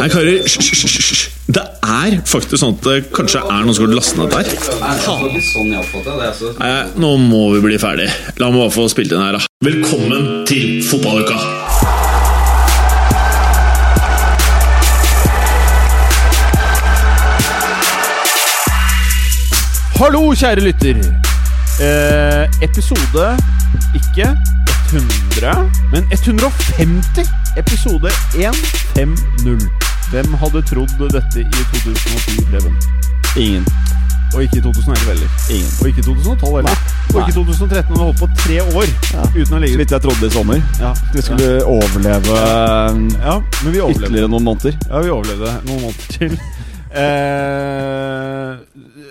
Nei, karer, hysj. Det er faktisk sånn at det kanskje er noen som har lastet ned der. Nei, nå må vi bli ferdig. La meg bare få spilt inn her, da. Velkommen til fotballuka! Hallo, kjære lytter. Eh, episode ikke 100, men 150. Episode 150. Hvem hadde trodd dette i 2010, Preben? Ingen. Og ikke i 2011 heller. Ingen. Og ikke i 2012 heller. Og ikke i 2013. Og det holdt på tre år uten å ligge Så vidt jeg trodde i sommer. Ja, Vi skulle overleve ja, men vi overlevde. ytterligere noen måneder. Ja, vi overlevde noen måneder til. Eh,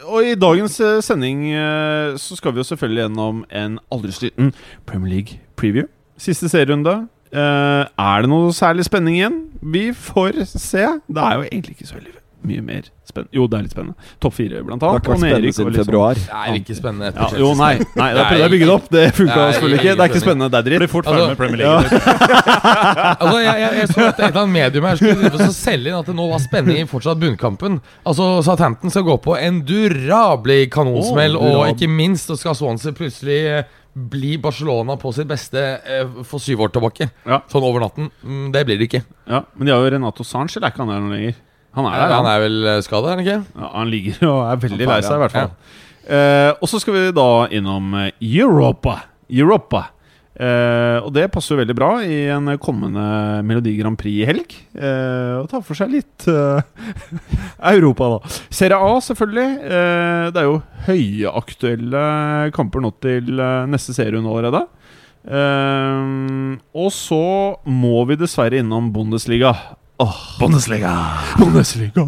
og i dagens eh, sending eh, så skal vi jo selvfølgelig gjennom en aldri sliten Premier League-preview. Siste serierunde. Eh, er det noe særlig spenning igjen? Vi får se. Det er jo egentlig ikke så veldig mye mer spennende. Jo, det er litt spennende. Topp fire, blant Det har annet. ikke vært spennende siden februar. Det er ikke spennende etter Ja, jo, nei. nei Da prøvde jeg å bygge det opp. Det funka selvfølgelig ikke. Det er ikke spennende. Det er dritt. Blir fort ferdig Altså, med Premier League. Altså, jeg, jeg, jeg så at et eller annet medium her skulle selge inn at det nå var spenning i fortsatt bunnkampen. Altså, Southampton skal gå på en durabelig kanonsmell, oh, durab- og ikke minst så skal Swansea plutselig eh, bli Barcelona på sitt beste eh, for syv år tilbake. Ja. Sånn over natten. Mm, det blir det ikke. Ja, Men de har jo Renato Sanch, eller er ikke han der noe lenger? Han er der, Han er vel skada, er han ikke? Ja, han ligger og er veldig Han lei seg, i hvert fall. Eh, og så skal vi da innom eh, Europa. Europa. Eh, og det passer jo veldig bra i en kommende Melodi Grand Prix-helg. Eh, og tar for seg litt eh, Europa, da. Serie A, selvfølgelig. Eh, det er jo høyaktuelle kamper nå til neste serierunde allerede. Og så må vi dessverre innom Bundesliga. Bundesliga. Bundesliga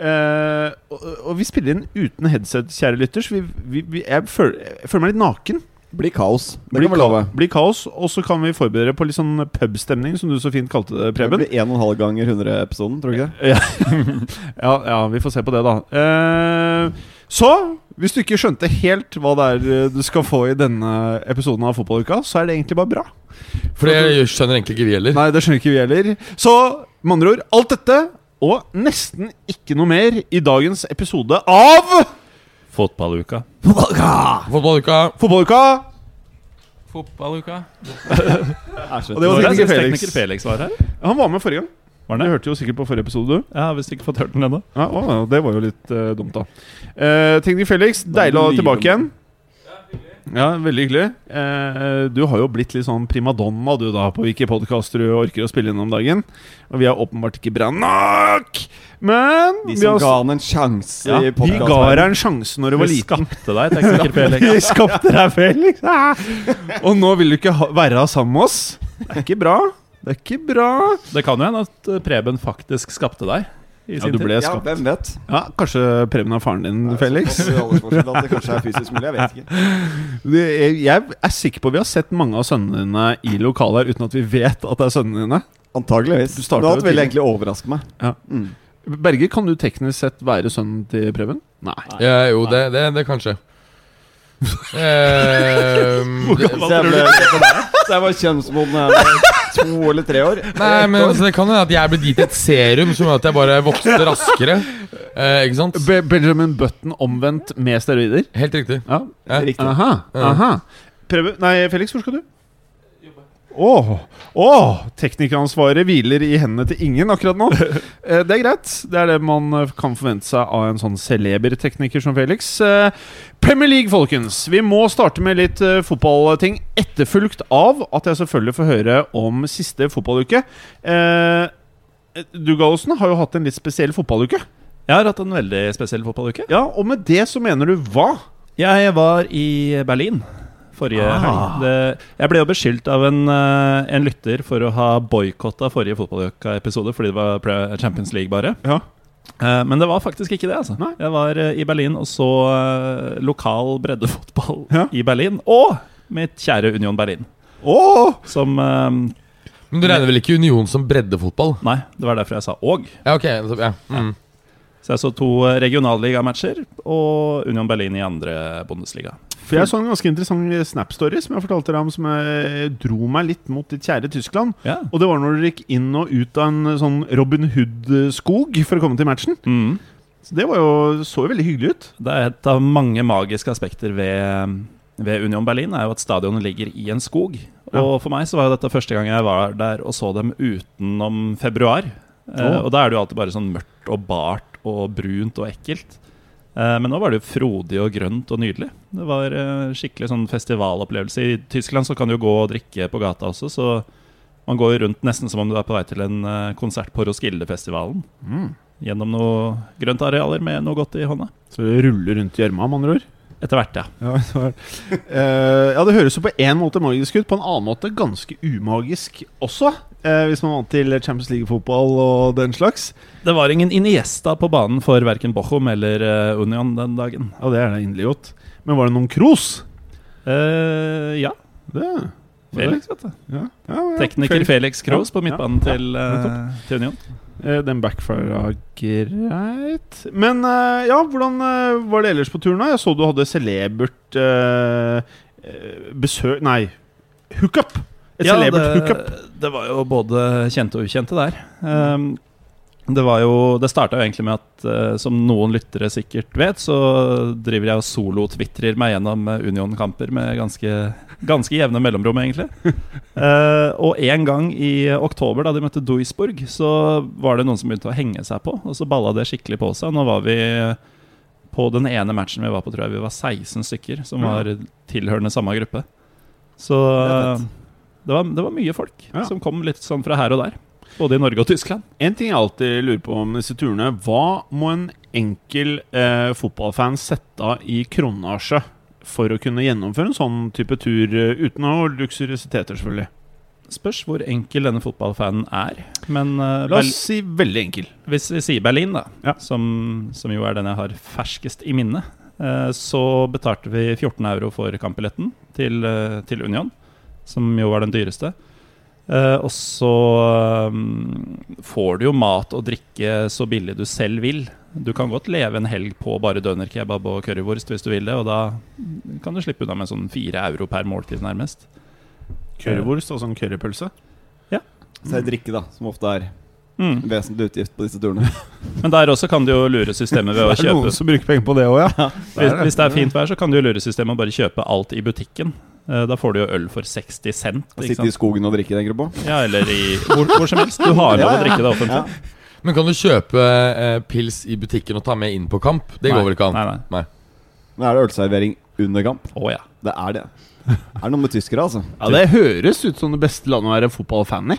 og, og vi spiller inn uten headset, kjære lytter, så vi, vi, vi, jeg, føler, jeg føler meg litt naken. Blir kaos. Det Blir kan vi love. Blir kaos. Og så kan vi forberede på litt sånn pubstemning, som du så fint kalte det, Preben. Det blir en og en halv ganger 100-episoden, tror du ikke det? Ja, ja, vi får se på det, da. Eh, så, hvis du ikke skjønte helt hva det er eh, du skal få i denne episoden av Fotballuka, så er det egentlig bare bra. For det skjønner egentlig ikke vi heller. Nei, det skjønner ikke vi heller. Så med andre ord, alt dette og nesten ikke noe mer i dagens episode av Fotballuka. Fotballuka. Fotballuka. Fotballuka. Og det var er tekniker Felix. tekniker Felix var her? Han var med forrige gang. Var Du hørte jo sikkert på forrige episode, du. Jeg har visst ikke fått hørt den ennå. Ja, å, det var jo litt eh, dumt, da. Uh, tekniker Felix, deilig å ha deg tilbake igjen. Ja, veldig hyggelig. Eh, du har jo blitt litt sånn primadonna du da på hvilke podkaster du orker å spille inn om dagen. Og vi er åpenbart ikke bra nok! Men De vi, som har, ga han en sjanse ja, i vi ga deg en sjanse når du var Vi liten. skapte deg, tekniker Felix. Vi skapte deg, Felix! Og nå vil du ikke ha, være sammen med oss. Det er ikke bra. Det er ikke bra. Det kan jo hende at eh, Preben faktisk skapte deg. I Ja, sin du ble Ja, skapt. hvem vet? Ja, Kanskje Preben er faren din, Felix? At det kanskje er fysisk mulig. Jeg vet ikke. Jeg er sikker på vi har sett mange av sønnene dine i lokalet her uten at vi vet at det er sønnene dine. Antageligvis. Du Noe annet ville egentlig overraske meg. Ja. Mm. Berger, kan du teknisk sett være sønnen til Preben? Nei. Ja, jo, det, det, det kanskje. Hvor det, tror du? Jeg var kjønnsmoden da jeg var to eller tre år. nei, men altså, det kan hende at jeg ble gitt et serum som gjør at jeg bare vokste raskere. Eh, ikke sant? Be Benjamin Button omvendt med steroider? Helt riktig. Ja. Ja. Riktig. Aha. Aha Preben, Nei, Felix, hvor skal du? Åh, oh, Teknikeransvaret hviler i hendene til ingen akkurat nå. Eh, det er greit. Det er det man eh, kan forvente seg av en sånn celeber tekniker som Felix. Eh, Premier League, folkens. Vi må starte med litt fotballting. Etterfulgt av at jeg selvfølgelig får høre om siste fotballuke. Du, Gallosen, har jo hatt en litt spesiell fotballuke. Jeg har hatt en veldig spesiell fotballuke. Ja, Og med det så mener du hva? Jeg var i Berlin forrige Ah. helg. Det, jeg ble jo beskyldt av en, eh, en lytter for å ha boikotta forrige fotballuka-episode fordi det var Champions League, bare. Ja. Eh, Men det var faktisk ikke det. altså Nei. Jeg var eh, i Berlin og så lokal breddefotball Ja. i Berlin. Og mitt kjære Union Berlin, Oh! som Men du regner vel ikke Union som breddefotball? Nei, det var derfor jeg sa 'og'. Ja, okay. så- Ja. Mm. Så jeg så to regionalligamatcher og Union Berlin i andre Bundesliga. For jeg så en ganske interessant Snap-story som jeg fortalte deg om, som jeg dro meg litt mot ditt kjære Tyskland. Ja. Og det var når dere gikk inn og ut av en sånn Robin Hood-skog for å komme til matchen. Mm. Så det var jo, så jo veldig hyggelig ut. Det er et av mange magiske aspekter ved, ved Union Berlin, er jo at stadionet ligger i en skog. Og for meg så var jo dette første gang jeg var der og så dem utenom februar. Eh, og da er det jo alltid bare sånn mørkt og bart og brunt og ekkelt. Eh, men nå var det jo frodig og grønt og nydelig. Det var eh, skikkelig sånn festivalopplevelse. I Tyskland så kan du jo gå og drikke på gata også, så man går rundt nesten som om du er på vei til en eh, konsert på Roskilde-festivalen. Mm. Gjennom noen grønt arealer med noe godt i hånda. Så det ruller rundt i gjørma, med andre ord. Etter hvert, ja. Ja, er- Eh, ja, det høres jo på én måte magisk ut, på en annen måte ganske umagisk også. Eh, hvis man vant til Champions League-fotball og den slags. Det var ingen Iniesta på banen for verken Bochum eller eh, Union den dagen. Ja, det er det inderlig godt. Men var det noen Kroos? Eh, ja. Det Felix, vet du. Ja. Ja, ja. Tekniker Felix Kroos på midtbanen til, eh, til Union. Eh, Den backfira greit. Men eh, ja, hvordan eh, var det ellers på turen? da? Jeg så du hadde celebert eh, eh, besøk Nei, hookup! Et Ja, celebert det, hookup. det var jo både kjente og ukjente der. Um, det var jo Det starta jo egentlig med at, uh, som noen lyttere sikkert vet, så driver jeg og solo-twitrer meg gjennom eh, Union-kamper med ganske, ganske jevne mellomrom, egentlig. Uh, og en gang i oktober, da de møtte Duisburg, så var det noen som begynte å henge seg på, og så balla det skikkelig på seg. Nå var vi på den ene matchen vi var på, tror jeg vi var 16 stykker som var tilhørende samme gruppe. Så fett. Det var, det var mye folk Ja. som kom litt sånn fra her og der. Både i Norge og Tyskland. En ting jeg alltid lurer på om disse turene Hva må en enkel eh, fotballfan sette av i kronasje for å kunne gjennomføre en sånn type tur eh, uten noe luksuriositeter, selvfølgelig? Spørs hvor enkel denne fotballfanen er. Men eh, La oss si veldig enkel. hvis vi sier Berlin, da, Ja. som, som jo er den jeg har ferskest i minne, eh, så betalte vi 14 euro for kampbilletten til, eh, til Union, som jo var den dyreste. Uh, og så um, får du jo mat og drikke så billig du selv vil. Du kan godt leve en helg på bare dønerkebab og currywurst hvis du vil det, og da kan du slippe unna med sånn fire euro per måltid, nærmest. Currywurst og sånn currypølse. Så er det drikke, da, som ofte er Mm. vesentlig utgift på disse turene. Men der også kan du jo lure systemet ved å kjøpe Det er noen som bruker penger på det òg, ja. Hvis, hvis det er fint vær, så kan du jo lure systemet og bare kjøpe alt i butikken. Eh, Da får du jo øl for 60 cent. Sitte i skogen og drikke, tenker du på? Ja, eller i hvor, hvor som helst. Du har lov å Ja, ja. drikke det Ja. offentlig. Men kan du kjøpe eh, pils i butikken og ta med inn på kamp? Det går vel ikke an? Nei, nei. Men er det ølservering under kamp? Å ja. Det er det. Er det noe med tyskere, altså? ja. Det høres ut som det beste landet å være fotballfan i.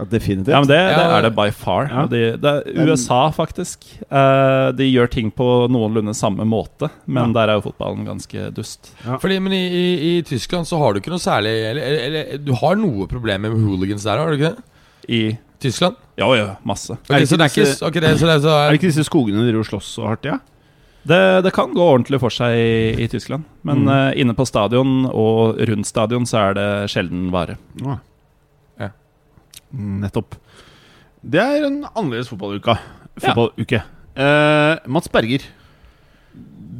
Ja, definitivt. ja men det, det er det by far. Ja. De, det er USA, faktisk. Uh, de gjør ting på noenlunde samme måte, men der er jo fotballen ganske dust. Fordi, men i, i, i Tyskland så har du ikke noe særlig eller, eller, eller du har noe problemer med hooligans der, har du ikke det? I Tyskland? Ja, ja, masse. Er det så det er ikke ikke, det, så det, så Er er, ikke disse skogene de driver slåss så hardt i? Ja? Det, det kan gå ordentlig for seg i, i Tyskland, men Mm. uh, inne på stadion og rundt stadion så er det sjelden vare. Ja. Nettopp. Det er en annerledes fotballuke. Fotballuke. Eh, Mats Berger,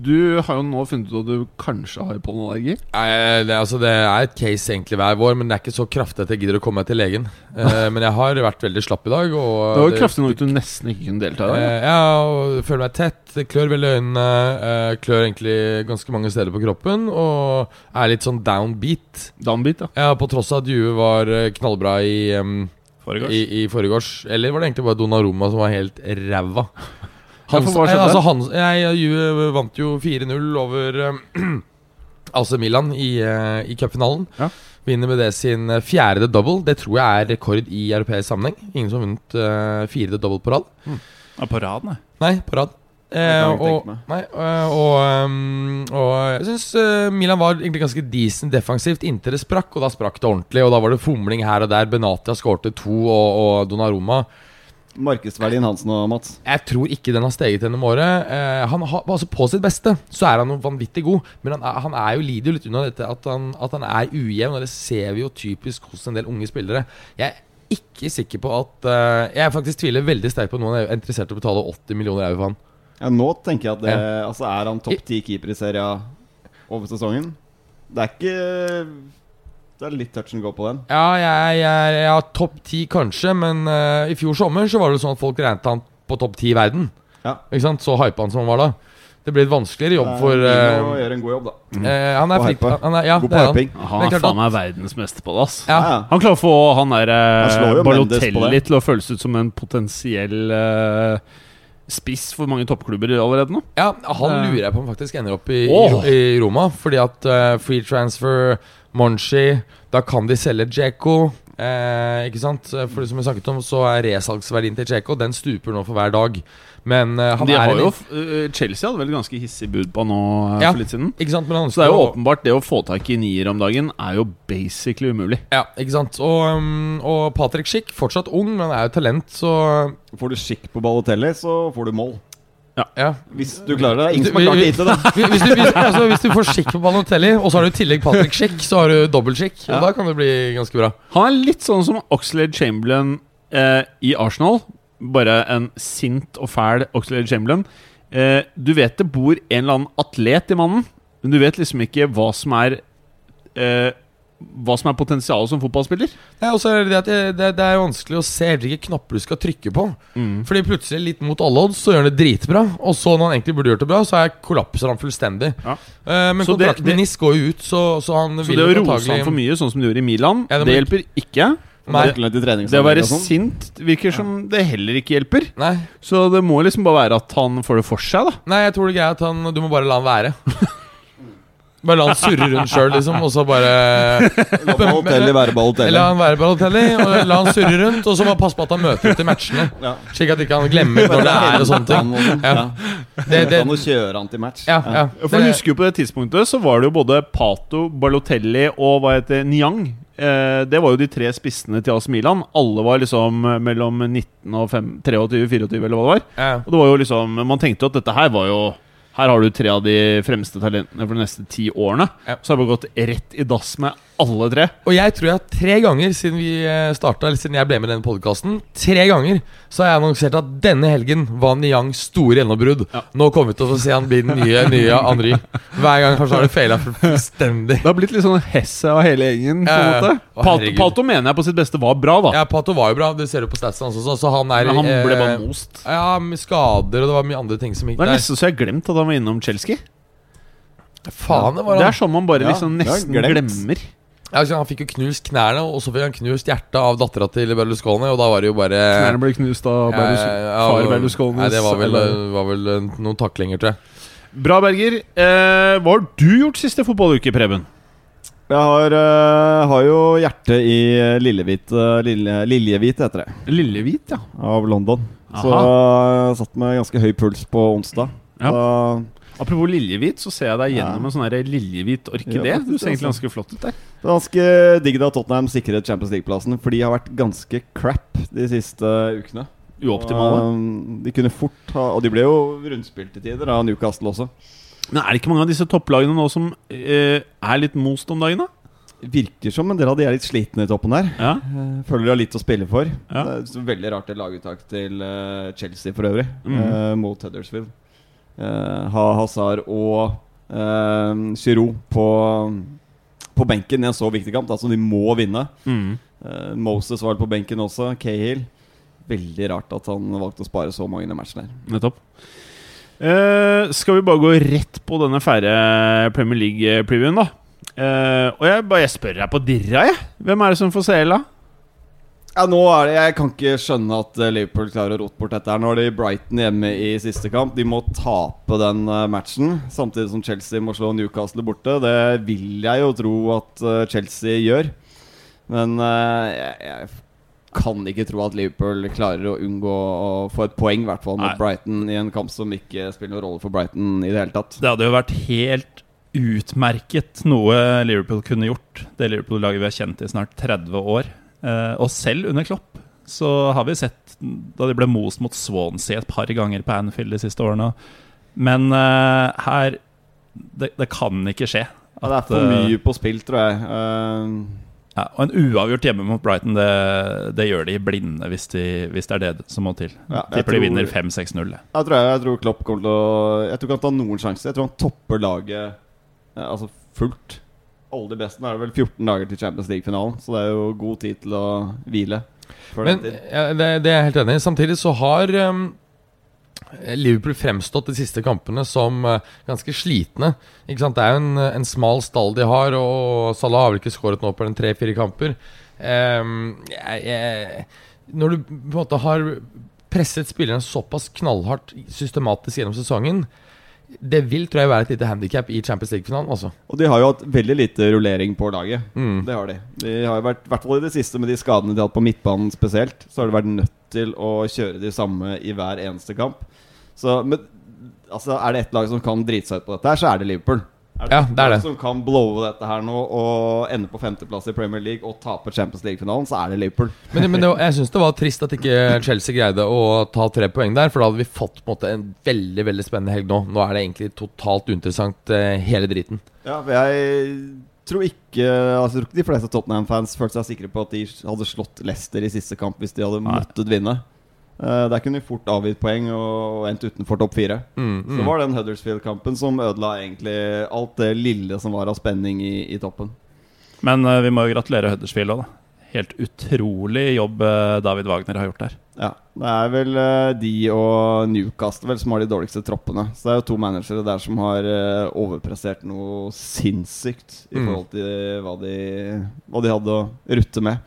du har jo nå funnet ut at du kanskje har pollenallergi. Nei, det, altså, det er et case egentlig hver vår, men det er ikke så kraftig at jeg gidder å komme meg til legen. Eh, men jeg har vært veldig slapp i dag. Og Det var jo kraftig nok at du nesten ikke kunne delta i dag. Eh, ja, og føler meg tett. Det klør veldig i øynene. eh, klør egentlig ganske mange steder på kroppen. Og er litt sånn downbeat. Downbeat, ja. Ja, På tross av at Juve var eh, knallbra i, um, Foregårs. i, i forgårs. Eller var det egentlig bare Donnarumma som var helt ræva? Ja, altså, Hans, jeg, jeg vant jo 4-0 over uh, AC Milan i, uh, i cupfinalen. Ja. Vinner med det sin eh, fjerde double. Det tror jeg er rekord i europeisk sammenheng. Ingen som har vunnet uh, fire double på rad. Ja, på rad, nei. Nei, på rad. Eh, og, nei, eh, og, um, og jeg syns Milan var egentlig ganske decent defensivt inntil det sprakk, og da sprakk det ordentlig. Og da var det fomling her og der. Benatia skårte to, og, og Donnaroma Markedsverdien hans nå, Mats? Jeg tror ikke den har steget gjennom året. Eh, han har, altså På sitt beste så er han vanvittig god, men han er, han er jo lider jo litt unna dette at han, at han er ujevn, og det ser vi jo typisk hos en del unge spillere. Jeg er ikke sikker på at eh, Jeg faktisk tviler veldig sterkt på at noen er interessert i å betale 80 millioner euro for han. Ja, nå tenker jeg at det Altså, er han topp ti keeper i serien over sesongen? Det er ikke Det er litt touch and go på den. Ja, jeg, jeg, jeg har topp ti kanskje, men uh, i fjor sommer så var det sånn at folk regnet han på topp ti i verden. Ja. Ikke sant? Så hypa han som han var da. Det blir et vanskeligere jobb for Må eh, gjøre en god jobb, da. Uh, Han er flink han er, Ja, God det på er han. hyping. Han er faen meg verdensmester på det, ass. Ja. Ja. Han klarer å få han der på Balotelli til å føles ut som en potensiell eh, spiss for mange toppklubber allerede nå. Ja, han Eh. lurer jeg på om faktisk ender opp i, oh. i, i Roma. Fordi at uh, free transfer, Monchi Da kan de selge Djeko. Eh, ikke sant? For som vi snakket om, så er resalgsverdien til Djeko Den stuper nå for hver dag. Men uh, han De er har jo, eh, Chelsea hadde vel ganske hissig bud på han nå eh, Ja. for litt siden. Ikke sant? Men han Så det er jo åpenbart det å få tak i nier om dagen er jo basically umulig. Ja, ikke sant. Og, um, og Patrick Schick, fortsatt ung, men er jo talent, så Får du Schick på Balotelli, så får du mål. ja. Hvis du klarer det. Ingen som har klart det hittil, da. Hvis du, hvis, altså, hvis du får skikk på Balotelli, og så har du i tillegg Patrick Schick, så har du dobbelt skikk. Og Ja. da kan det bli ganske bra. Han er litt sånn som Oxlade Chamberlain eh, i Arsenal. Bare en sint og fæl Oxlade Chamberlain. Eh, du vet det bor en eller annen atlet i mannen, men du vet liksom ikke hva som er eh, Hva som er potensialet som fotballspiller. Ja, og er det, det, det, det, er vanskelig å se hvilke knapper du skal trykke på. Fordi plutselig, litt mot alle odds, så gjør han det dritbra. Og så når han egentlig burde gjort det bra, så er kollapser han fullstendig. Ja. Uh, men Så kontrakten med NIS går jo ut, så, så han Så vil det å rose han for mye, sånn som du gjorde i Milan, Ja, det det, hjelper ikke. Nei. Det å være sånn. sint virker som det heller ikke hjelper. Nei, Så det må liksom bare være at han får det for seg, da. nei, jeg tror det er greit at han Du må bare la han være. Bare la han surre rundt sjøl, liksom, og så bare La Balotelli være Balotelli. La han være Balotelli, og la han surre rundt, og så bare passe på at han møter opp i matchene. Ja. Slik at ikke han glemmer når det er og sånne ting. Ja. Det, Det, kjøre han til match. ja, ja. For jeg husker jo På det tidspunktet så var det jo både Pato, Balotelli og hva heter Niang. Eh, det var jo de tre spissene til AS Milan. Alle var liksom mellom 19 og 5, 23, 24, eller hva det var. ja. Og det var jo liksom Man tenkte jo at dette her var jo Her har du tre av de fremste talentene for de neste ti årene. Ja. Så har vi bare gått rett i dass med alle tre. Og jeg tror jeg tre ganger siden vi startet, eller siden jeg ble med i denne podkasten, tre ganger så har jeg annonsert at denne helgen var Niangs store gjennombrudd. Ja. Nå kommer vi til å se han bli den nye, nye Henry. Hver gang kanskje har det feila fullstendig. Det har blitt litt sånn hesse av hele gjengen. på en måte Å, Pato. Pato mener jeg på sitt beste var bra, da. Ja, Pato var jo bra, det ser du på statsen hans også, så han er Men han ble eh, bare most. Ja, med skader, og det var mye andre ting som gikk der. Det er nesten så jeg har glemt at han var innom Chelsea. Faen, det var Det han. er sånn man bare Ja, liksom det nesten glemmer. Ja, altså, han fikk jo knust knærne, og så fikk han knust hjertet av dattera til Berlusconi, og da var det jo bare Knærne ble knust av Berlus Ja, ja, far Berlusconis. Nei, det var vel, var vel eh, noen taklinger, tror jeg. Bra, Berger. Eh, hva har du gjort siste fotballuke, Preben? Jeg har, uh, har jo hjertet i Lillehvit uh, Lille, Liljehvit, heter det, Lillehvit, ja. av London. Så jeg jeg satt med ganske høy puls på onsdag. Ja. Da, Apropos liljehvit, så ser jeg deg gjennom Ja. en sånn liljehvit orkidé. Ja, du ser egentlig altså. ganske flott ut der. det er ganske digg da Tottenham sikret Champions League-plassen, for de har vært ganske crap de siste ukene. Uoptimale. Og, um, de kunne fort ha Og de ble jo rundspilt til tider av Newcastle også. Men er det ikke mange av disse topplagene nå som eh, er litt most om dagen, da? Virker som en del av de er litt slitne i toppen der. Ja. Eh, Føler de har litt å spille for. Ja. Det er veldig rart det laguttak til eh, Chelsea for øvrig, mm. eh, mot Huddersfield. Eh, ha Hazard og uh, Giroud på, på benken i en så viktig kamp, som altså, de må vinne. Mm. Eh, Moses var på benken også. Cahill. Veldig rart at han valgte å spare så mange i matchen der. Nettopp. Eh, skal vi bare gå rett på denne fæle Premier League-previewen, da? Eh, og jeg bare jeg spør deg på dirra, jeg. Hvem er det som får CL, da? Ja, nå er det, Jeg kan ikke skjønne at eh, Liverpool klarer å rote bort dette. her Nå har de Brighton hjemme i siste kamp. De må tape den eh, matchen, samtidig som Chelsea må slå Newcastle borte. Det vil jeg jo tro at eh, Chelsea gjør. Men jeg, jeg kan ikke tro at Liverpool klarer å unngå å få et poeng, i hvert fall mot Nei. Brighton, i en kamp som ikke spiller noen rolle for Brighton i det hele tatt. Det hadde jo vært helt utmerket noe Liverpool kunne gjort. Det Liverpool-laget vi har kjent i snart 30 år. Eh, og selv under Klopp så har vi sett da de ble most mot Swansea et par ganger på Anfield de siste årene. Men eh, her det, det kan ikke skje. Ja, det er for eh, mye på spill, tror jeg. Uh... Ja, og en uavgjort hjemme mot Brighton, det, det gjør de blinde hvis, de, hvis det er det som må til. Ja, Tipper de vinner 5-6-0. jeg. Jeg tror, jeg, jeg tror Klopp kommer til å Jeg tror ikke han tar noen sjanser. Jeg tror han topper laget altså fullt. Alle de beste. Nå er det vel 14 dager til Champions League-finalen, så det er jo god tid til å hvile. Men ja, det, det er jeg helt enig i. Samtidig så har um, Liverpool fremstått de siste kampene som uh, ganske slitne. Ikke sant? Det er jo en, en smal stall de har, og Salah har vel ikke skåret nå på den tre-fire kamper. Um, jeg, jeg, når du på en måte har presset spillerne såpass knallhardt systematisk gjennom sesongen Det vil tror jeg være et lite handikap i Champions League-finalen. også. Og de har jo hatt veldig lite rullering på laget. Mm. Det har de. De har jo vært, i hvert fall i det siste med de skadene de har hatt på midtbanen spesielt, så har de vært nødt til å kjøre de samme i hver eneste kamp. Så men, altså, er det ett lag som kan drite seg ut på dette, her så er det Liverpool. Er Ja, det er det. Som kan blowe dette her nå og ende på femteplass i Premier League og tape Champions League-finalen, så er det Liverpool. Men, men det, jeg syns det var trist at ikke Chelsea greide å ta tre poeng der. For da hadde vi fått på en, måte, en veldig veldig spennende helg nå. Nå er det egentlig totalt uinteressant, eh, hele driten. Ja, for jeg tror ikke altså, de fleste Tottenham-fans følte seg sikre på at de hadde slått Leicester i siste kamp hvis de hadde Nei. måttet vinne. Eh, der kunne vi fort avgitt poeng og endt utenfor topp fire. Mm, Så det var den Huddersfield-kampen som ødela egentlig alt det lille som var av spenning i, i toppen. Men uh, vi må jo gratulere Huddersfield òg, da. Helt utrolig jobb uh, David Wagner har gjort der. Ja, Det er vel uh, de og Newcastle vel som har de dårligste troppene. Så det er jo to managere der som har overprestert noe sinnssykt i Mm. forhold til hva de, hva de hadde å rutte med.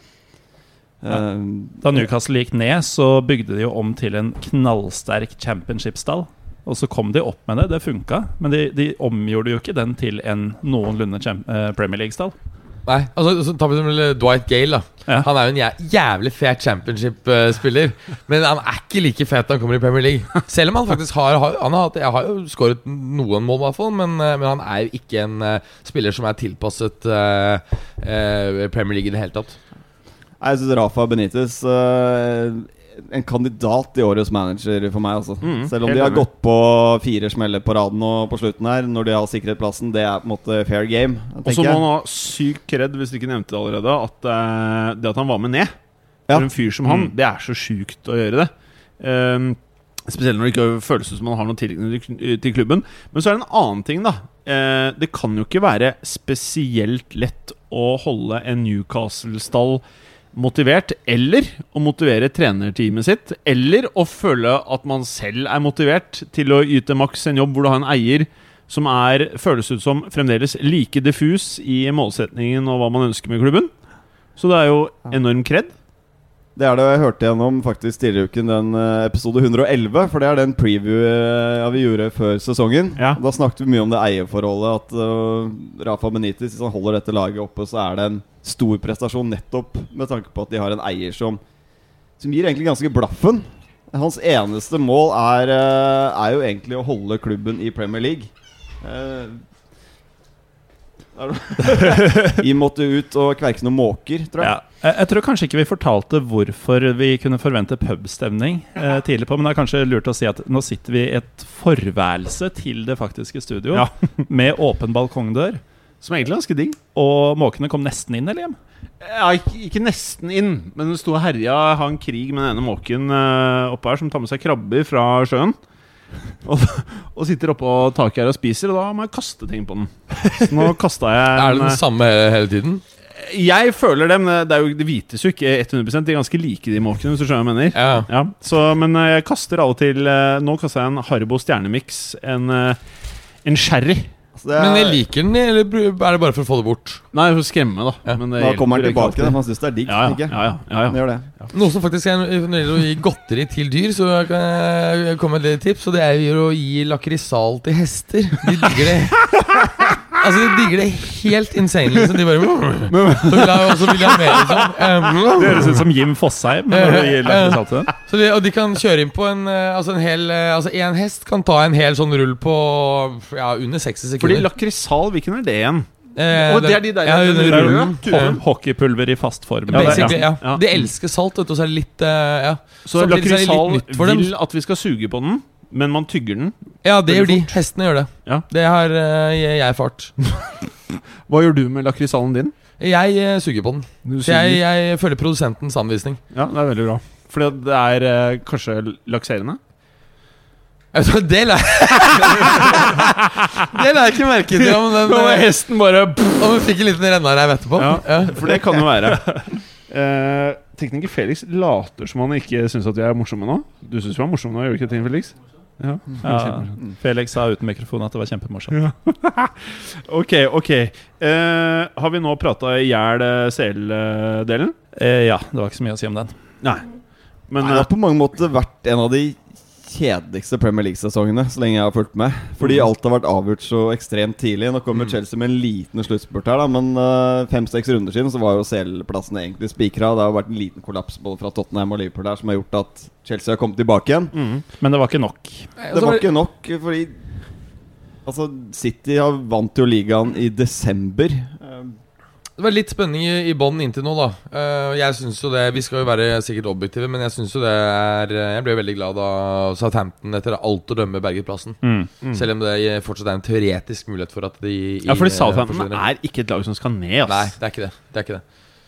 Eh, Da Newcastle gikk ned, så bygde de jo om til en knallsterk championship-stall. Og så kom de opp med det, det funka. Men de, de omgjorde jo ikke den til en noenlunde eh, Premier League-stall. Nei, altså så tar vi som eksempel Dwight Gale. da Ja. Han er jo en jævlig fet championship-spiller. Men han er ikke like fet når han kommer i Premier League. Selv om han faktisk har, har Han har, jeg har jo skåret noen mål, i hvert fall. Men, eh, men han er jo ikke en uh, spiller som er tilpasset uh, uh, Premier League i det hele tatt. Jeg syns Rafa Benitez eh, En kandidat i årets manager for meg. Altså. Mm, Selv om de har enig. gått på fire smeller på raden og på slutten her, når de har sikret plassen, det er på en måte fair game. Og så må han ha sykt kred, hvis du ikke nevnte det allerede, at uh, det at han var med ned Ja. For en fyr som han, Mm. det er så sjukt å gjøre det. Um, spesielt når det ikke føles som han har noen tilknytning til- til klubben. Men så er det en annen ting, da. Uh, det kan jo ikke være spesielt lett å holde en Newcastle-stall motivert, eller å motivere trenerteamet sitt, eller å føle at man selv er motivert til å yte maks en jobb hvor du har en eier som er, føles ut som fremdeles like diffus i målsetningen og hva man ønsker med klubben. Så det er jo enorm kred. Det er det jeg hørte gjennom faktisk tidligere i uken, den eh, episode 111. For det er den preview eh, vi gjorde før sesongen. Ja. Da snakket vi mye om det eierforholdet. At uh, Rafa Benitez, hvis han holder dette laget oppe, så er det en stor prestasjon nettopp med tanke på at de har en eier som, som gir egentlig ganske blaffen. Hans eneste mål er, eh, er jo egentlig å holde klubben i Premier League. Eh, Vi måtte ut og kverke noen måker, tror jeg. Ja. Jeg tror kanskje ikke vi fortalte hvorfor vi kunne forvente pubstemning eh, tidlig på, men det er kanskje lurt å si at nå sitter vi i et forværelse til det faktiske studio Ja. med åpen balkongdør. Som egentlig er ganske digg. Og måkene kom nesten inn eller hjem. Ja, ikke, ikke nesten inn, men den sto og herja. Har en krig med den ene måken uh, oppe her som tar med seg krabber fra sjøen. Og, og sitter oppå taket her og spiser, og da må jeg kaste ting på den. Så nå kasta jeg Er det den samme hele, tiden? Jeg føler dem Det, er jo, det vites jo ikke 100 De er ganske like, de måkene, hvis du skjønner hva jeg mener. Ja. Ja, så, men eh, jeg kaster av og til eh, Nå kaster jeg en Haribo Stjernemix, en, eh, en sherry. Så det er- Men jeg liker den, eller er det bare for å få det bort? Nei, for å skremme, da. Ja. Men det Da kommer den tilbake. da. Han syns det er digg. Ja, ja, ikke? ja, ja, ja, gjør det. Noe som faktisk er når det gjelder å gi godteri til dyr, så kan jeg komme med et tips. Og det er å gi lakrisal til hester. De digger det. Altså, de digger det helt insane. Liksom. De bare Så vil jeg, også vil jeg ha mer, liksom. Det Um, høres ut som Jim Fosheim. Når du gir den. så de, og de kan kjøre inn på en eh, Altså en hel eh, Altså en hest kan ta en hel sånn rull på Ja, under 60 sekunder. Fordi lakrisal, hvilken er det igjen? Eh, Å, det er de der- ja, den den røde Hockeypulver i fast form. Ja, ja. ja. De elsker salt, vet du, og så er det litt uh, Ja, Så så det lakrisal vil at vi skal suge på den, men man tygger den. ja det gjør de. Hestene gjør det. Ja. Det har uh, jeg jeg erfart. Hva gjør du med lakrisallen din? Jeg uh, suger på den. Suger. Jeg, jeg følger produsentens anvisning. Ja, det er veldig bra. Fordi det er uh, kanskje lakserende? Det la jeg ikke merke til. Om den, eh, hesten bare om hun fikk en liten rennareiv etterpå. Ja, for det kan jo være. Uh, tekniker Felix later som han ikke syns at vi er morsomme nå. Du syns vi er morsomme nå, gjør du ikke det, Felix? Ja. Ja, Felix sa uten mikrofon at det var kjempemorsomt. Ok, ok. Eh, har vi nå prata i hjel eh, CL-delen? Eh, ja, det var ikke så mye å si om den. Nei. Men det eh, har på mange måter vært en av de kjedeligste Premier League-sesongene så lenge jeg har fulgt med. Fordi alt har vært avgjort så ekstremt tidlig. Nå kommer Chelsea med en liten sluttspurt her, da, men uh, fem-seks runder siden så var jo CL-plassene egentlig spikra. Det har jo vært en liten kollaps både fra Tottenham og Liverpool der som har gjort at Chelsea har kommet tilbake igjen. mm. Men det var ikke nok. Det var ikke nok, fordi Altså, City har vant jo ligaen i desember. Eh, Det var litt spenning i, i bånn inntil nå, da. Eh, jeg synes jo det Vi skal jo være sikkert objektive, men jeg synes jo det er Jeg ble veldig glad da Southampton etter alt å dømme berget plassen. Mm. Mm. Selv om det fortsatt er en teoretisk mulighet for at de Ja, fordi eh, Southampton er ikke et lag som skal ned. Nei, det er ikke det. Det er ikke det.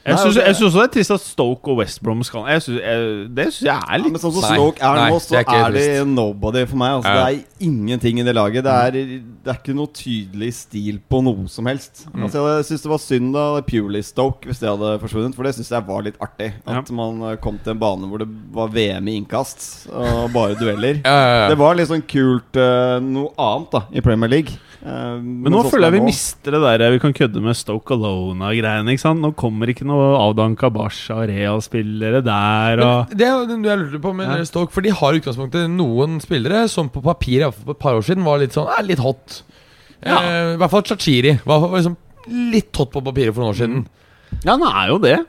Jeg syns også det er trist at Stoke og West Brom skal jeg synes, jeg, Det syns jeg er Ja, litt men sånn som Stoke er nei, nå, det så er er det nobody for meg. Altså, Ja. Det er ingenting i det laget. Det er, det er ikke noe tydelig stil på noe som helst. Mm. Altså, jeg syns det var synd da Purely Stoke hvis det hadde forsvunnet, for det syns jeg var litt artig. At Ja. man eh, kom til en bane hvor det var VM i innkast og bare dueller. Ja, ja, ja. Det var litt sånn kult uh, noe annet da i Premier League. Eh, Men nå sånn føler jeg vi nå- mister det der vi kan kødde med Stoke Alona-greiene. ikke sant? Nå kommer ikke noe avdanka Basha og Real-spillere der. Og Men det er det jeg lurte på med Ja. Stoke, for de har i utgangspunktet noen spillere som på papir, for et par år siden, var litt sånn er litt hot. Ja. Eh, I hvert fall Chachiri var, var liksom litt hot på papiret for noen år siden. Ja, han er jo det.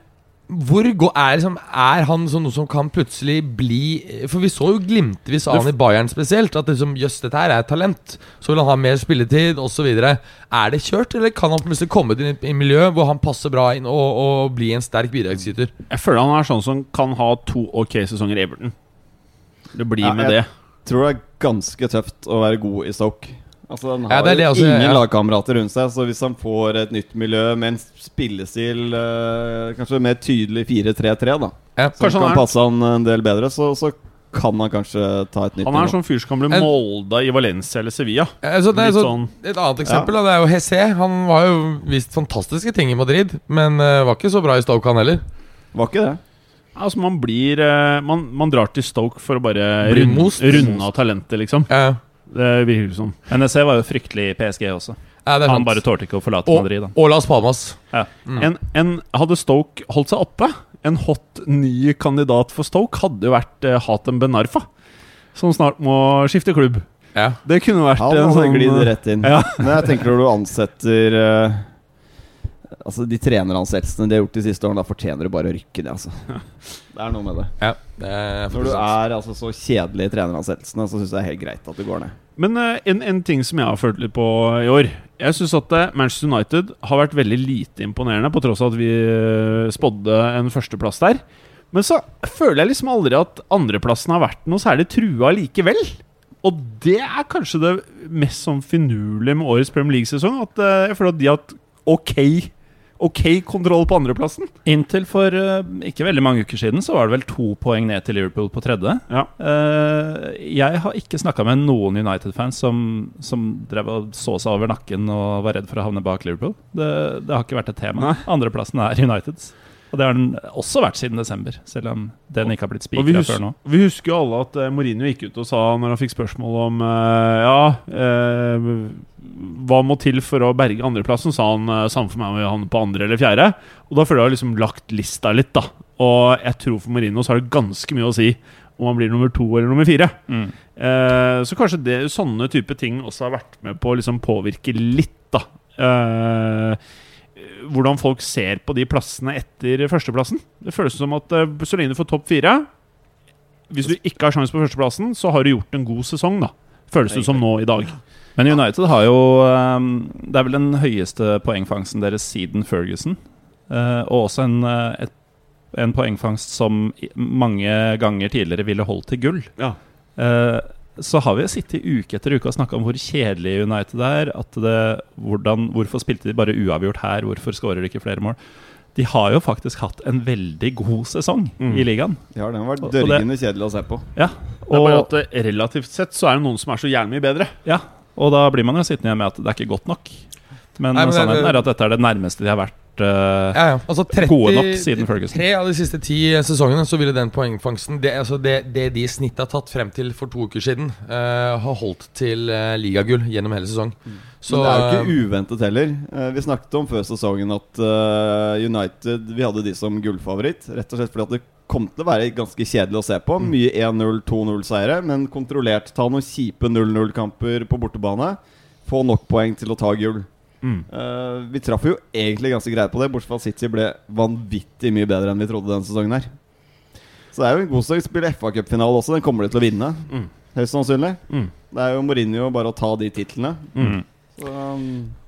Hvor går, er, liksom, er han sånn noe som kan plutselig bli For vi så jo glimtvis av han i Bayern spesielt. At liksom, jøss, dette her er et talent. Så vil han ha mer spilletid osv. Er det kjørt, eller kan han plutselig komme til et miljø hvor han passer bra inn og, og bli en sterk bidragsyter? Jeg føler han er sånn som kan ha to ok sesonger i Everton. Det blir Ja, med jeg- det. tror det er ganske tøft å være god i Stoke. Altså Han Ja, har det er det jo også, ingen ja. lagkamerater rundt seg, så hvis han får et nytt miljø med en spillestil eh, kanskje mer tydelig 4-3-3, da Ja. som han kan er- passe han en del bedre, så, så kan han kanskje ta et nytt Han er en sånn fyr som kan bli molda i Valencia eller Sevilla. Eh, så det så, sånn Et annet eksempel da, det er jo Hesse. Han var jo vist fantastiske ting i Madrid, men uh, var ikke så bra i Stoke, han heller. Var ikke det? Altså Man blir uh, man, man drar til Stoke for å bare runde, runde av talentet, liksom. Ja, Det virker som. NSC var jo fryktelig i PSG også. ja det er Han sant. bare tålte ikke å forlate og, Madrid. Da. og Las Palmas. Ja. Mm. En, en, hadde Stoke holdt seg oppe, en hot ny kandidat for Stoke hadde jo vært eh, Hatem Ben Arfa. Som snart må skifte klubb. Ja. Det kunne vært Han en sånn Glid rett inn. Ja. Men jeg tenker når du ansetter eh, Altså De treneransettelsene de har gjort de siste årene, da fortjener du bare å rykke ned. Altså. Det er noe med det. ja det Når du er altså, så kjedelig i treneransettelsene, så syns jeg det er helt greit at du går ned. Men uh, en, en ting som jeg har følt litt på i år Jeg syns at eh, Manchester United har vært veldig lite imponerende, på tross av at vi eh, spådde en førsteplass der. Men så føler jeg liksom aldri at andreplassen har vært noe særlig trua likevel. Og det er kanskje det mest sånn finurlige med årets Premier League-sesong. At uh, jeg føler at de har hatt ok Ok kontroll på andreplassen. Inntil for uh, ikke veldig mange uker siden så var det vel to poeng ned til Liverpool på tredje. Ja. Uh, jeg har ikke snakka med noen United-fans som, som drev og så seg over nakken og var redd for å havne bak Liverpool. Det, det har ikke vært et tema. Nei. Andreplassen er Uniteds. Og det har den også vært siden desember, selv om den ikke har blitt spikra før nå. vi husker jo alle at eh, Mourinho gikk ut og sa når han fikk spørsmål om eh, Ja, eh, hva må til for å berge andreplassen, sa han uh, samme for meg om vi havner på andre eller fjerde. Og da føler jeg liksom lagt lista litt, da. Og jeg tror for Mourinho så har det ganske mye å si om han blir nummer to eller nummer fire. Mm. Eh, så kanskje det, sånne type ting også har vært med på å liksom påvirke litt, da. Eh, hvordan folk ser på de plassene etter førsteplassen. Det føles som at eh, så lenge du får topp fire Hvis du ikke har sjanse på førsteplassen, så har du gjort en god sesong, da. Føles det som nå i dag. Men United har jo eh, Det er vel den høyeste poengfangsten deres siden Ferguson. Eh, og også en, eh, et, en poengfangst som mange ganger tidligere ville holdt til gull. Ja. Så har vi sittet uke etter uke og snakka om hvor kjedelig United er. At det, hvordan, hvorfor spilte de bare uavgjort her? Hvorfor skårer de ikke flere mål? De har jo faktisk hatt en veldig god sesong Mm. i ligaen. Ja, den har Og- og dørgende kjedelig å se på. Ja, Det er bare og, at eh, relativt sett så er det noen som er så jævlig mye bedre. ja, og da blir man jo sittende igjen med at det er ikke godt nok. Men, Nei, men det er- sannheten er at dette er det nærmeste de har vært eh, Ja, ja. Altså 30, Gode nok siden Ferguson. Tre av de siste ti sesongene så ville den poengfangsten Det, altså det, det de i snitt har tatt frem til for to uker siden, uh, har holdt til uh, ligagull gjennom hele sesong. Så Men det er jo eh, ikke uventet heller. Eh, vi snakket om før sesongen at eh, United Vi hadde de som gullfavoritt. Rett og slett fordi at det kom til å være ganske kjedelig å se på. Mm. Mye 1-0, 2-0-seire, men kontrollert. Ta noen kjipe 0-0-kamper på bortebane. Få nok poeng til å ta gull. Mm. Uh, vi traff jo egentlig ganske greit på det, bortsett fra at City ble vanvittig mye bedre enn vi trodde denne sesongen her. Så det er jo en god sak. Spiller FA-cupfinale også, den kommer de til å vinne. Mm. Høyst sannsynlig. Mm. Det er jo Mourinho bare å ta de titlene. Mm. Så, um,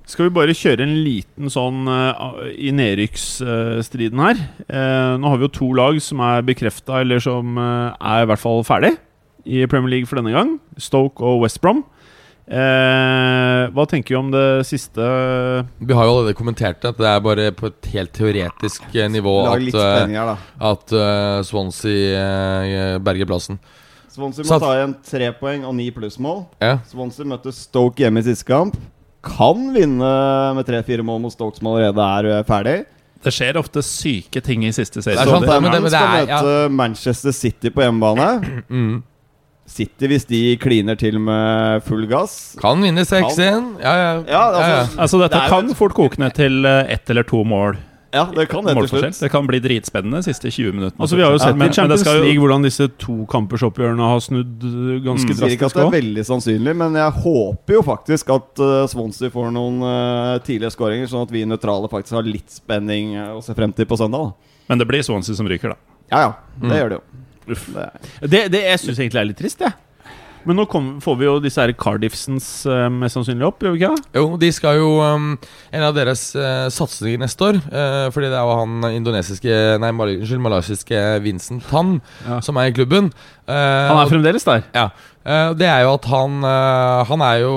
Skal vi bare kjøre en liten sånn uh, i nedrykksstriden her? Uh, nå har vi jo to lag som er bekrefta, eller som er i hvert fall ferdig i Premier League for denne gang. Stoke og West Brom. Eh, hva tenker vi om det siste Vi har jo allerede kommentert det, at det er bare på et helt teoretisk eh, nivå at, eh, her, at uh, Swansea uh, berger plassen. Swansea må Så- ta igjen tre poeng og ni plussmål. Ja. Swansea møtte Stoke hjemme i siste kamp. Kan vinne med tre-fire mål mot Stoke, som allerede er ferdig. Det skjer ofte syke ting i siste Det er sant, det, men det- men det skal er- møte Manchester City på hjemmebane. Mm. City, hvis de kliner til med full gass Kan vinne 6-1. Ja, ja. Ja, altså, Altså Dette Det jo kan fort koke ned til eh, ett eller to mål Ja, det kan det til slutt. Det kan bli dritspennende de siste 20 minuttene. Altså Vi har jo Ja, sett men- i men det Champions jo- League hvordan disse to kampersoppgjørene har snudd eh, ganske Mm. Jeg ikke at det er veldig sannsynlig, men jeg håper jo faktisk at uh, Swansea får noen uh, tidlige skåringer, sånn at vi nøytrale faktisk har litt spenning å se frem til på søndag. da. Men det blir Swansea som ryker, da. Ja ja, det Mm. gjør det jo. Det er. Det, det jeg syns egentlig er litt trist, jeg. Men nå kom, får vi jo disse her Cardiffsens uh, mest sannsynlig opp, gjør vi ikke det? Jo, de skal jo um, En av deres uh, satsinger neste år uh, Fordi det er jo han indonesiske Nei, unnskyld, malaysiske Vincent Tan Ja. som er i klubben. Eh, Han er fremdeles der. Ja. Eh, det er jo at han eh, Han er jo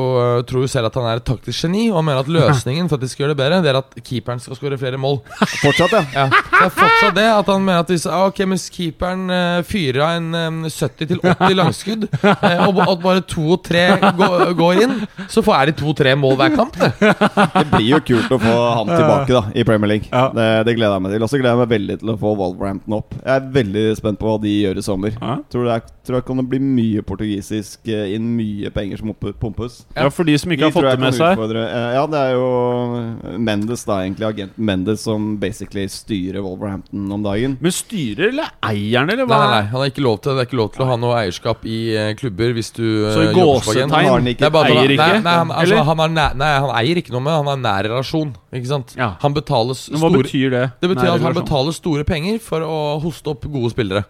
tror jo selv at han er et taktisk geni, og mener at løsningen for at de skal gjøre det bedre, Det er at keeperen skal skåre flere mål. Fortsatt, ja. Ja, det er fortsatt det at han mener at hvis, ah, Ok, hvis keeperen uh, fyrer av en em, 70-80 langskudd, og at bare to og tre går, går inn, så får er de to-tre mål hver kamp. Det. Det blir jo kult å få han tilbake da i Premier League. Ja. Det, det gleder jeg meg til. Og så gleder jeg meg veldig til å få Wolverhampton opp. Jeg er veldig spent på hva de gjør i sommer. Ja. Tror det er, tror jeg kan det bli mye portugisisk eh, inn, mye penger som pumpes. Ja, For de som ikke har fått det med seg. utfordre- eh, Ja, det er jo Mendes, da, egentlig. Agenten Mendes som basically styrer Wolverhampton om dagen. Men styrer eller eieren, eller Nei, hva? nei, nei, han har ikke lov til Det er ikke lov til å ha noe eierskap i eh, klubber hvis du eh, Så i agent. Gåsetegn han ikke- han- eier ikke? Nei, nei, han, altså, han, nei, eier ikke noe med Han har nær relasjon. Ikke sant? Ja. Han betales Men hva betyr det? Det betyr Nær at han relasjon? betaler store penger for å hoste opp gode spillere.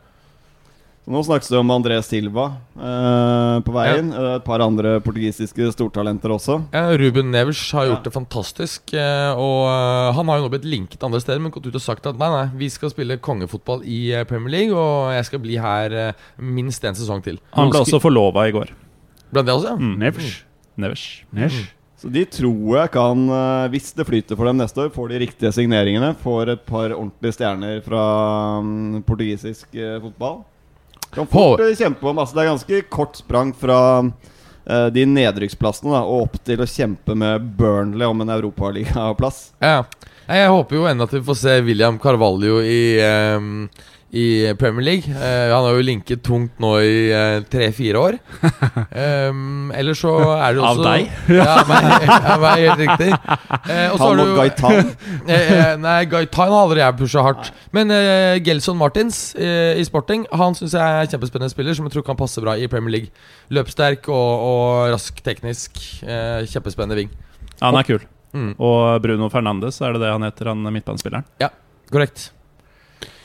Så nå snakkes det om André Silva eh, på veien. Ja. Et par andre portugisiske stortalenter også. Ja, Ruben Nevers har gjort Ja. det fantastisk. eh, Og eh, han har jo nå blitt linket andre steder, men gått ut og sagt at nei, nei, vi skal spille kongefotball i eh, Premier League, og jeg skal bli her minst en sesong til. Han ble også forlova i går. Blant det også, ja. Mm. Nevers. Nevers. Nevers. Så de tror jeg kan, hvis det flyter for dem neste år, får de riktige signeringene. Får et par ordentlige stjerner fra mm, portugisisk fotball. Kan fort eh, kjempe om altså Det er ganske kort sprang fra uh, de nedrykksplassene da, og opp til å kjempe med Burnley om en europaligaplass. Ja. Jeg håper jo ennå at vi får se William Carvalho i, ehm, i Premier League. Uh, han har jo linket tungt nå i eh, tre-fire år. Um, eller så er det også Av deg? Ja, meg, ja, meg helt riktig. Uh, og så har Han du og Gaitan. Nei, Gaitan har aldri jeg pusha hardt. Men Gelson Martins i Sporting Han synes jeg er en kjempespennende spiller som jeg tror kan passe bra i Premier League. Løpssterk og, og rask teknisk. Kjempespennende ving. Han er kul. Mm, Og Bruno Fernandes, er det det han heter, han midtbanespilleren? korrekt.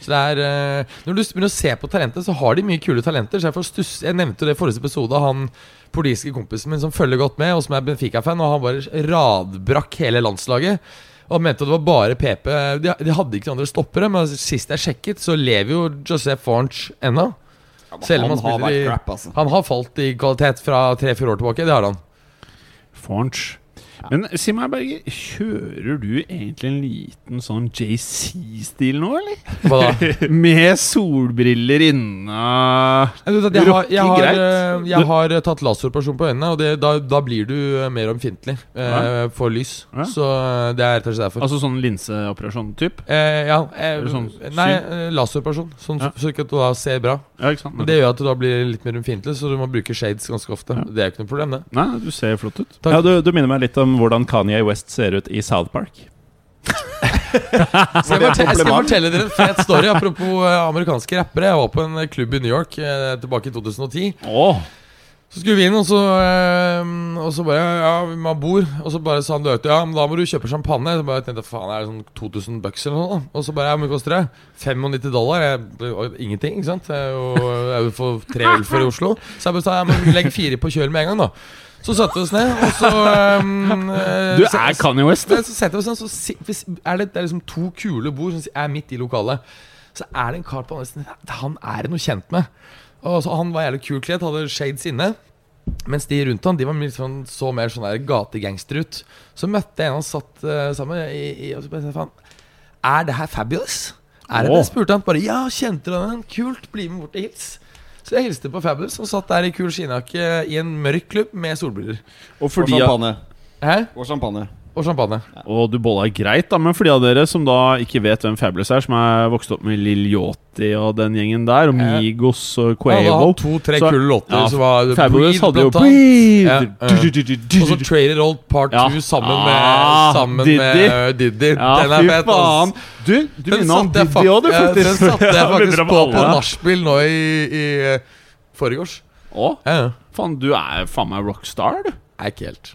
Så det er eh, Når du begynner å se på talentet, så har de mye kule talenter. Så jeg, får stuss, jeg nevnte jo det i forrige episode. Han politiske kompisen min som følger godt med, og som er Benfica-fan, og han bare radbrakk hele landslaget. Og mente at det var bare PP. De, de hadde ikke noen andre stoppere, men sist jeg sjekket, så lever jo Joseph Fornch ennå. Selv om han han har spiller i crap, altså. Han har falt i kvalitet fra tre-fire år tilbake. Det har han. Men si meg, Berger, kjører du egentlig en liten sånn JC-stil nå, eller? Hva da? Med solbriller inna Jeg, vet jeg, har, jeg, har, greit. eh, jeg har tatt laseroperasjon på øynene, og det, da, da blir du eh, mer ømfintlig eh, for lys. Ja. Så eh, det er rett og slett derfor. Altså sånn linseoperasjon-typ? Eh, ja, eh, sånn Nei, syn? laseroperasjon. Sånn, Ja. Så ikke at du da ser bra. Ja, ikke sant? Men det gjør at du da blir litt mer ømfintlig, så du må bruke shades ganske ofte. Det er jo ikke noe problem, det. Nei, du ser flott ut. Takk. Ja, du, du minner meg litt om hvordan Kanye West ser ut i South Park. Skal jeg, fortelle, jeg skal fortelle dere en fet story apropos eh, amerikanske rappere. Jeg var på en eh, klubb i New York eh, tilbake i 2010. Oh. Så skulle vi inn, og så, og så bare Ja, man bor. Og så bare sa han løte ja, men da må du kjøpe champagne. Så bare tenkte jeg, faen, er det sånn 2000 bucks eller noe? Og så bare, ja, hvor mye koster det? 95 dollar? Jeg, ingenting, ikke sant? Jeg er jo, for tre øl for i Oslo. Så jeg bare sa, ja, men legg fire på kjøl med en gang, da. Så satte vi oss ned, og så um, du er Kanye West, Så, så setter vi oss ned, så hvis, er det, det er liksom to kule bord som er midt i lokalet. Så er det en kar på andre siden Han er det noe kjent med. Og så Han var jævlig kul kledd, hadde shades inne. Mens de rundt han De var sånn, så mer sånn gategangster ut. Så møtte jeg en han satt uh, sammen med, i, i, og så bare faen Er det her Fabulous? Er det oh. det? spurte han. Bare ja, kjente du den? Kult, bli med bort og hils. Så jeg hilste på Fabulous og satt der i kul skinnjakke i en mørk klubb med solbriller. Og fordi, Og champagne. Hæ? Og champagne. Og champagne. Og du bolla greit, da, men for de av dere som da ikke vet hvem Fabulous er, som er vokst opp med Lill Yachty og den gjengen der, og Migos og hadde Quavo hatt to-tre Så- kule låter. ja, som var Fabulous hadde jo. Breathe! Ja, Og så du. Traded Old Part 2 Ja. sammen med, Ah, sammen med uh, Diddy. Ja, Den er fet. ass. Du, du minner om Diddy òg, du, fak- Den satt satte jeg faktisk på på nachspiel nå i, i uh, forgårs. Å, Ja, ja. faen, du er faen meg rockstar, du. Nei, ikke helt.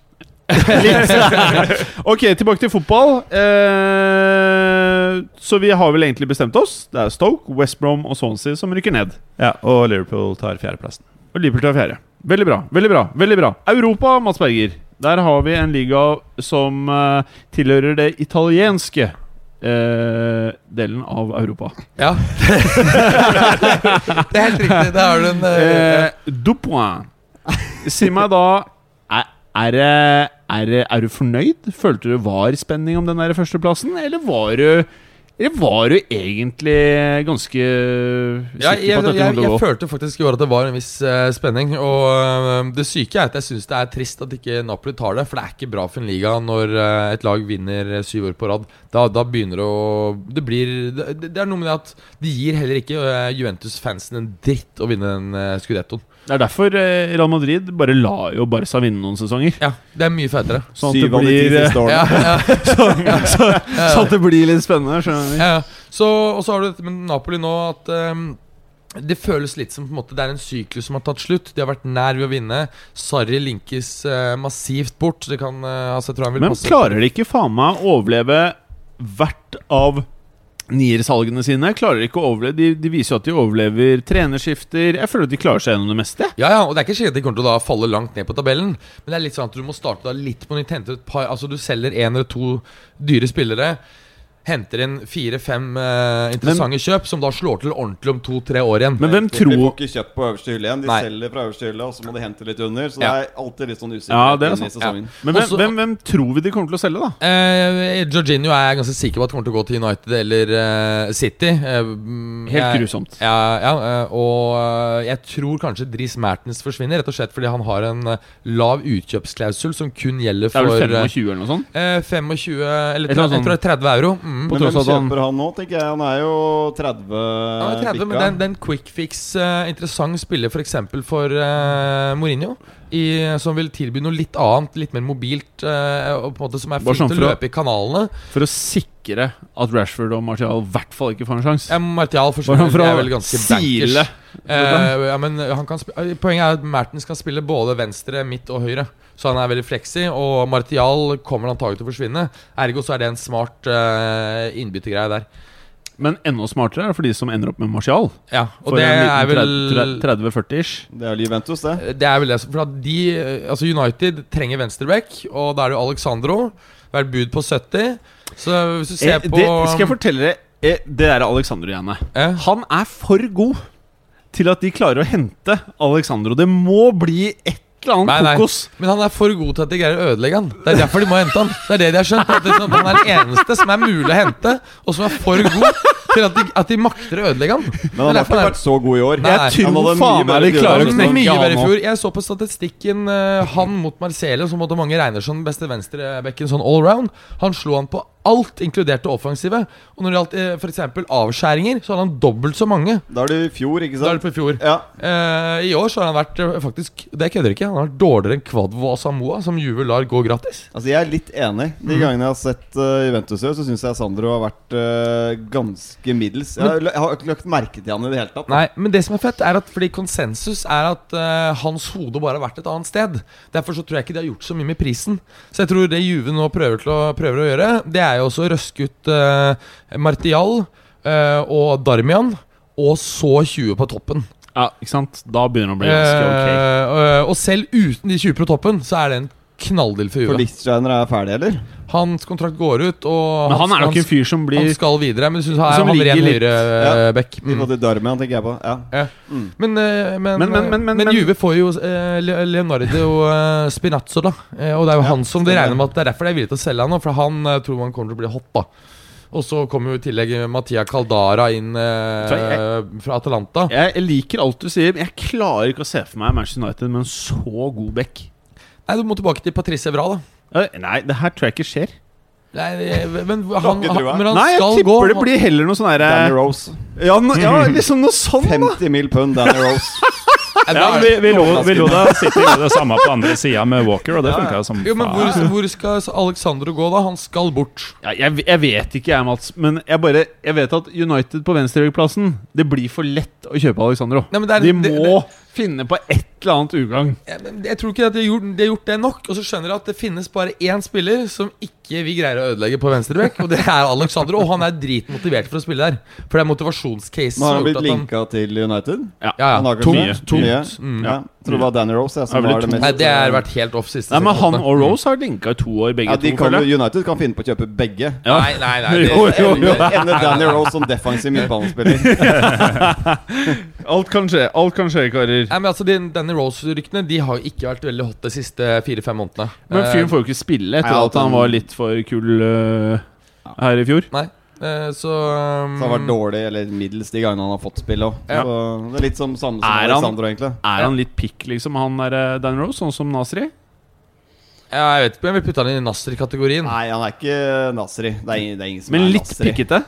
Ok, tilbake til fotball. Eh, så vi har vel egentlig bestemt oss. Det er Stoke, West Brom og Swansea som rykker ned. Ja, Og Liverpool tar fjerdeplassen. Og Liverpool tar fjerde. Veldig bra. veldig bra, veldig bra Europa, Mats Berger. Der har vi en liga som eh, tilhører det italienske eh, delen av Europa. Ja. det er helt riktig. Det har du en uh, Eh, du point. Si meg da er, er, er, er du fornøyd? Følte du det var spenning om den der førsteplassen, eller var du eller var du egentlig ganske Ja, sikker jeg, på at dette jeg, gå? jeg følte faktisk i år at det var en viss uh, spenning. Og uh, det syke er at jeg syns det er trist at ikke Napoli tar det. For det er ikke bra for en liga når uh, et lag vinner eh, syv år på rad. Da, da begynner det å Det blir det, det er noe med det at de gir heller ikke eh, Juventus-fansen en dritt å vinne den uh, skudettoen. Det er derfor eh, Real Madrid bare la jo Barca vinne noen sesonger. Ja, det er mye fetere. Sånn at det blir, eh, Ja, ja, sånn, så, sånn at det blir litt spennende. Skjønner du? ja. Så, og så har du dette med Napoli nå at um, det føles litt som på en måte Det er en syklus som har tatt slutt. De har vært nær ved å vinne. Sarri linkes uh, massivt bort. Det kan uh, altså, jeg tror han vil Men passe klarer de ikke faen meg å overleve hvert av niersalgene sine? Klarer ikke å overleve De, de viser jo at de overlever trenerskifter. Jeg føler at de klarer seg gjennom det meste. Ja, ja, og det er ikke sikkert de kommer til å falle langt ned på tabellen. Men det er litt sånn at du må starte litt på nytt. Altså Du selger én eller to dyre spillere. Henter inn fire-fem uh, interessante kjøp, som da slår til ordentlig om to-tre år igjen. Men hvem tror De får ikke kjøpt på øverste hylle igjen. De Nei. selger fra øverste hylle, og så må de hente litt under. Så Ja. det er alltid litt sånn Ja, det er inn i sant. Ja. Men hvem, Også- hvem, hvem tror vi de kommer til å selge, da? Eh, Jorginho er jeg ganske sikker på at kommer til å gå til United eller uh, City. Mm, Helt jeg- grusomt. Ja, ja og jeg tror kanskje Dris Mertens forsvinner, rett og slett fordi han har en lav utkjøpsklausul som kun gjelder Det er for vel eh, 25 eller noe sånt? eh, 25 eller Et eller annet jeg tror det er 30 euro. Mm. På Men tross hvem kjøper han nå, tenker jeg? Han er jo 30 Han er 30, men den det er, en quick fix, uh, interessant spiller f.eks. for, for uh, Mourinho. I, som vil tilby noe litt annet, litt mer mobilt, uh, og på en måte som er fint sånn å løpe i kanalene. For å sikre at Rashford og Martial i hvert fall ikke får en sjanse. Ja, Martial for sånn, for er vel ganske bankers. Eh, ja, men han kan sp Poenget er at Mertens kan spille både venstre, midt og høyre. Så han er veldig fleksi, og Martial kommer antagelig til å forsvinne. Ergo så er det en smart uh, innbyttergreie der. Men enda smartere er det for de som ender opp med Martial. Ja, og For det er vel 30-40-ish. Det er vel Juventus, det. Det er vel det For at de eh, Altså United trenger venstreback, og da er det jo Alexandro. Vært bud på 70. Så hvis du ser Eh, på det skal jeg fortelle dere. Eh, det der Alexandro-greiene. eh, Han er for god. til at de klarer å hente Alexandro. Det må bli et eller annet Nei, nei. kokos. Men han er for god til at de greier å ødelegge han. Det er derfor de må hente han. Det er det de har skjønt. At det, sånn, han er den eneste som er mulig å hente, og som er for god til at de, at de makter å ødelegge han. Men han har ikke vært så god i år. Nei, Jeg han tror hadde faen mye meg de klarer å knekke mye han i nå. fjor. Jeg så på statistikken uh, han mot Marcelo, som måtte mange regner som beste venstrebekken sånn all round. Han slo han på alt, inkludert det offensive. Og når det gjaldt eh, f.eks. avskjæringer, så hadde han dobbelt så mange. Da er det i fjor, ikke sant? Da er det på i fjor. Ja. Eh, I år så har han vært eh, faktisk Det kødder ikke. Han har vært dårligere enn Kvadvo Samoa, som Juve lar gå gratis. Altså Jeg er litt enig. De gangene jeg har sett uh, Juventus gjøre, så syns jeg Sandro har vært uh, ganske middels. Jeg, har- jeg har ikke lagt merke til han i det hele tatt. Nei, men det som er fett, er at fordi konsensus er at eh, hans hode bare har vært et annet sted. Derfor så tror jeg ikke de har gjort så mye med prisen. Så jeg tror det Juve nå prøver, til å, prøver å gjøre, det er jo også røske ut uh, Martial eh, og Darmian, og så 20 på toppen. Ja, ikke sant? Da begynner det å bli ganske ok. Eh, eh, og selv uten de 20 på toppen, så er det en knalldeal for For Juve. Lichtsteiner er ferdig, eller? Hans kontrakt går ut, og Men han er nok en fyr som blir han skal videre. Men jeg synes han, Som han ligger ren høyrebekk. høyre Ja. Mm. Darmian, tenker jeg på. Ja. Men, eh, men, Men- men- men- men- men men- Juve får jo eh, Leonardo eh, Spinazzo, da. Eh, og det er jo Ja, han som de regner med at det er derfor de er villige til å selge han. For han eh, tror man kommer til å bli hot, da. Og så kommer jo i tillegg Mathia Caldara inn eh, jeg- fra Atalanta. jeg, jeg liker alt du sier, men jeg klarer ikke å se for meg Manchester United med en så god back. Nei, du må tilbake til Patrice Evra, da. Eh, Nei, det her tror jeg ikke skjer. Nei, men, han, han, men han Nei, jeg skal tipper gå. det blir heller noe sånn Danny Rose. ja, no, ja, liksom noe sånn, da. 50 mil pund Danny Rose. Nei, Ja, vi, vi, lo, vi lo da sitte gjorde det samme på andre sida med Walker, og det funka jo som jo, men hvor, hvor skal Alexandro gå, da? Han skal bort. Ja, jeg, jeg vet ikke, jeg, Mats. Men jeg bare Jeg vet at United på venstreplassen Det blir for lett å kjøpe Alexandro. Nei, men det er- De det- må finne på et eller annet ugagn. Jeg, jeg tror ikke at de har, gjort, de har gjort det nok. Og så skjønner jeg at det finnes bare én spiller som ikke vi greier å ødelegge på venstreback, og det er Alexander. Og han er dritmotivert for å spille der. For det er motivasjonscasen Nå har han blitt han linka til United. Ja. Ja, ja. Tungt. tungt. mye. Mm. Ja. Tror det var Danny Rose jeg, som det var det mest Nei, det har vært helt off siste Nei, men han og Rose har linka i to år, begge ja, de to. kan, føler. United kan finne på å kjøpe begge. Ja. Nei, nei, nei. Det, Jo, jo, jo. Ender ender Danny Rose som defensiv midtbanespiller. Alt kan skje, alt kan skje, karer. Nei, men altså de, Danny Rose-ryktene De har jo ikke vært veldig hot de siste fire-fem månedene. Men fyren Eh, får jo ikke spille etter nei, at han han- var litt for kul uh, her i fjor. Nei, eh, så um, Så han har vært dårlig, eller middels, de gangene han har fått spille òg. Ja. Det er litt som samme som Er han- egentlig. Er han litt pikk, liksom, han der øh, Dan Rose, sånn som Nasri? ja, Jeg vet ikke om jeg vil putte han i Nasri-kategorien. Nei, han er ikke Nasri. Det er det er ingen som Men er litt Nasri. pikkete?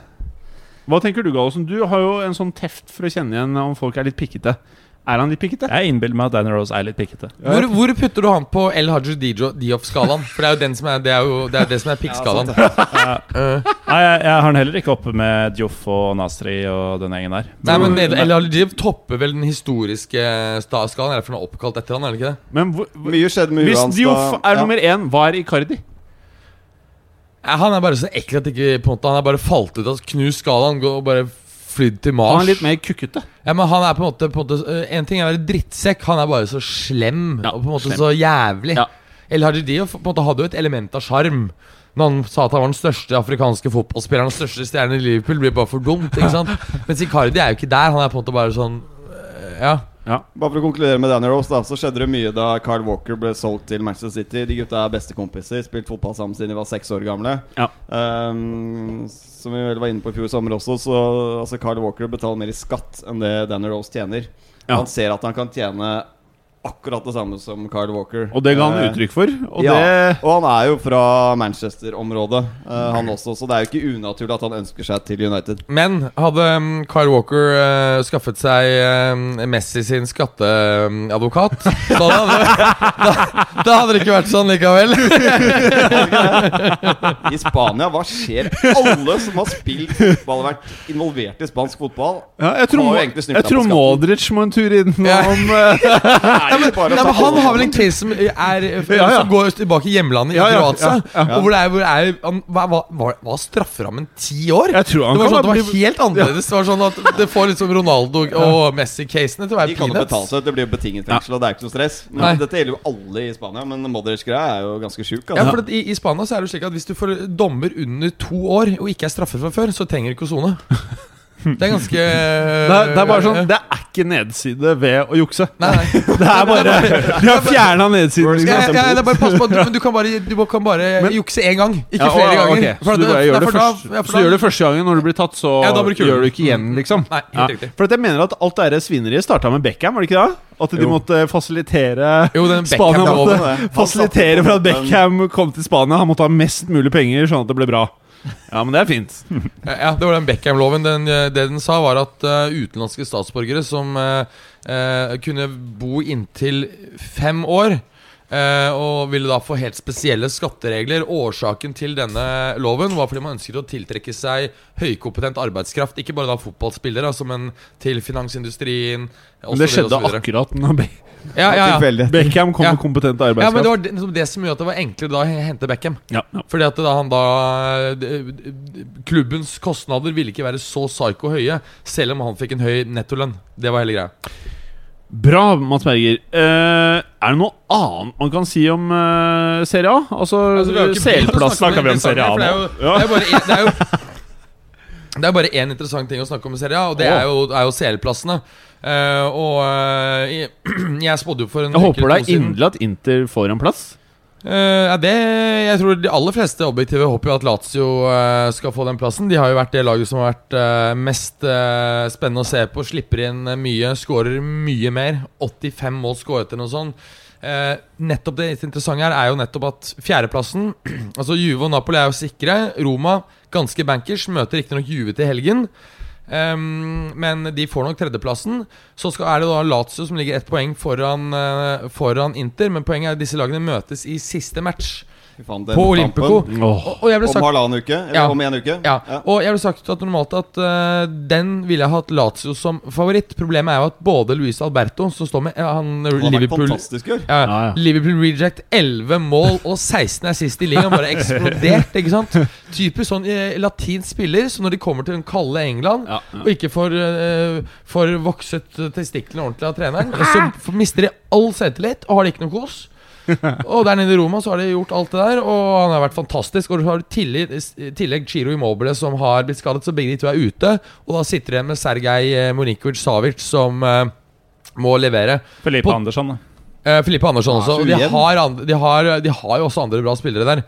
Hva tenker du, Gallosen? Du har jo en sånn teft for å kjenne igjen om folk er litt pikkete. Er han litt pikkete? Jeg innbiller meg at Danny Rose er litt pikkete. Hvor, hvor putter du han på El Haji Dioff-skalaen? For det er jo den som er, det er jo det, er det som er pikkskalaen. Eh, Nei, jeg, jeg har den heller ikke oppe med Dioff og Nasri og den gjengen der. Nei, men El El Haji Dioff topper vel den historiske skalaen. Er det for han er oppkalt etter han, er det ikke det? Men hvor, Mye skjedde med hvis Dioff er ja. nummer én, hva er Icardi? Han er bare så ekkel at ikke på en måte Han er bare falt ut av knust skalaen og bare flydd til Mars. Han er litt mer kukkete. Ja, men han er på en måte, på en måte eh, En ting er å være drittsekk, han er bare så slem Ja, og på en måte slem. så jævlig. Ja. El en måte hadde jo et element av sjarm. Når han sa at han var den største afrikanske fotballspilleren, og største stjernen i Liverpool, blir bare for dumt. ikke sant? Mens Icardi er jo ikke der. Han er på en måte bare sånn eh, Ja. Bare for å konkludere med Danny Rose, da, så skjedde det mye da Carl Walker ble solgt til Manchester City. De gutta er bestekompiser, spilt fotball sammen siden de var seks år gamle. Ja. Um, som vi vel var inne på i fjor sommer også, så altså Carl Walker betaler mer i skatt enn det Danny Rose tjener. Ja. Han ser at han kan tjene akkurat det samme som Carl Walker. Og det ga han Eh, uttrykk for. Og ja, det og han er jo fra Manchester-området, eh, han også, så det er jo ikke unaturlig at han ønsker seg til United. Men hadde um, Kyle Walker eh, skaffet seg Messi sin skatteadvokat, så hadde, da, da hadde det ikke vært sånn likevel. I Spania, hva skjer? Alle som har spilt fotball og vært involvert i spansk fotball ja, jeg tror, Har jo egentlig jeg deg tror på skatten. Modric må en tur innom Ja. Ja, men, nei, men han har vel en case som, er, Ja, ja. som går tilbake i hjemlandet, i ja, Kroatia. ja, ja. Og hvor det er, hvor det er han, hva, hva, var, var strafferammen ti år? Jeg tror han det var sånn, det bli- var helt annerledes. Det var sånn at Det får liksom Ronaldo og Messi-casene til å De kan jo betale seg det blir jo betinget fengsel, og det er ikke noe stress. Men Dette gjelder jo alle i Spania, men Modric-greia er jo ganske sjuk. Ja, Altså. for at i, I Spania så er det slik at hvis du får dommer under to år og ikke er straffet fra før, så trenger du ikke å sone. Det er ganske Det er, det er bare sånn Det er ikke nedside ved å jukse. Nei, nei. Det er bare De har fjerna nedsiden. Ja, ja, ja, det er bare pass på at du, men du kan bare, du kan bare jukse én gang, ikke Ja, flere å, ganger. Okay. For Så du bare gjør det for da- først, ja, for så da- gjør det første gangen når du blir tatt, så Ja, da blir gjør du ikke igjen, liksom. Nei, helt riktig. For at jeg mener at alt det der svineriet starta med Beckham, var det ikke det? At de Jo. måtte fasilitere Jo, den Spania måtte fasilitere for at Beckham kom til Spania. Han måtte ha mest mulig penger, sånn at det ble bra. Ja, men det er fint. Ja, det var den Beckham-loven. Eh, det den sa, var at uh, utenlandske statsborgere som uh, uh, kunne bo inntil fem år og ville da få helt spesielle skatteregler. Årsaken til denne loven var fordi man ønsket å tiltrekke seg høykompetent arbeidskraft. Ikke bare da fotballspillere, altså, men til finansindustrien. Men det skjedde akkurat når ja, ja, ja. Beckham kom Ja. med kompetent ja, men det var det, liksom det som gjorde at det var enklere da å hente Beckham. Ja, ja. Fordi at da han da Klubbens kostnader ville ikke være så psyko høye, selv om han fikk en høy nettolønn. Det var hele greia. Bra, Mats Berger. Uh, er det noe annet man kan si om uh, Serie A? Altså, Altså, CL-plass snakker vi om Serie A nå. det Det det er jo Det er bare én interessant ting å snakke om i Serie A, og det er jo, er jo CL-plassene. Uh, og uh, jeg, jeg spådde jo for en Jeg håper det er inderlig at Inter får en plass. Uh, ja, det, jeg tror de aller fleste objektive håper jo at Lazio uh, skal få den plassen. De har jo vært det laget som har vært uh, mest eh, spennende å se på. Slipper inn eh, mye, skårer mye mer. 85 mål skåret eller noe sånt. Eh, nettopp Det interessante her er jo nettopp at fjerdeplassen Altså Juve og Napoli er jo sikre. Roma ganske bankers. Møter riktignok Juve til helgen. Ehm, men de får nok tredjeplassen. Så skal, er det da Lazio som ligger ett poeng foran, eh, foran Inter. Men poenget er at disse lagene møtes i siste match På. Olympico. Oh. Og, og sagt, Om halvannen uke? Eller Ja. om en uke? ja, og jeg ble sagt at normalt at uh, den ville jeg hatt Lazio som favoritt. Problemet er jo at både Luis Alberto, som står med han, Han har Liverpool ja, Ja, ja. Liverpool reject 11 mål og 16 er sist i ligaen. Bare eksplodert, ikke sant? Typisk sånn uh, latinsk spiller, så når de kommer til den kalde England Ja, ja. og ikke får, uh, får vokset testiklene ordentlig av treneren, så mister de all selvtillit og har det ikke noe kos. Og der nede i Roma så har de gjort alt det der, og han har vært fantastisk. Og så har du tillegg, tillegg Giro Immobile, som har blitt skadet, så begge de to er ute. Og da sitter de igjen med Sergej Monikovic Savic, som uh, må levere. Felipe På- Andersson. da. Uh, Filippe Andersson Ja, også. Og de har, andre, de, har, de har jo også andre bra spillere der.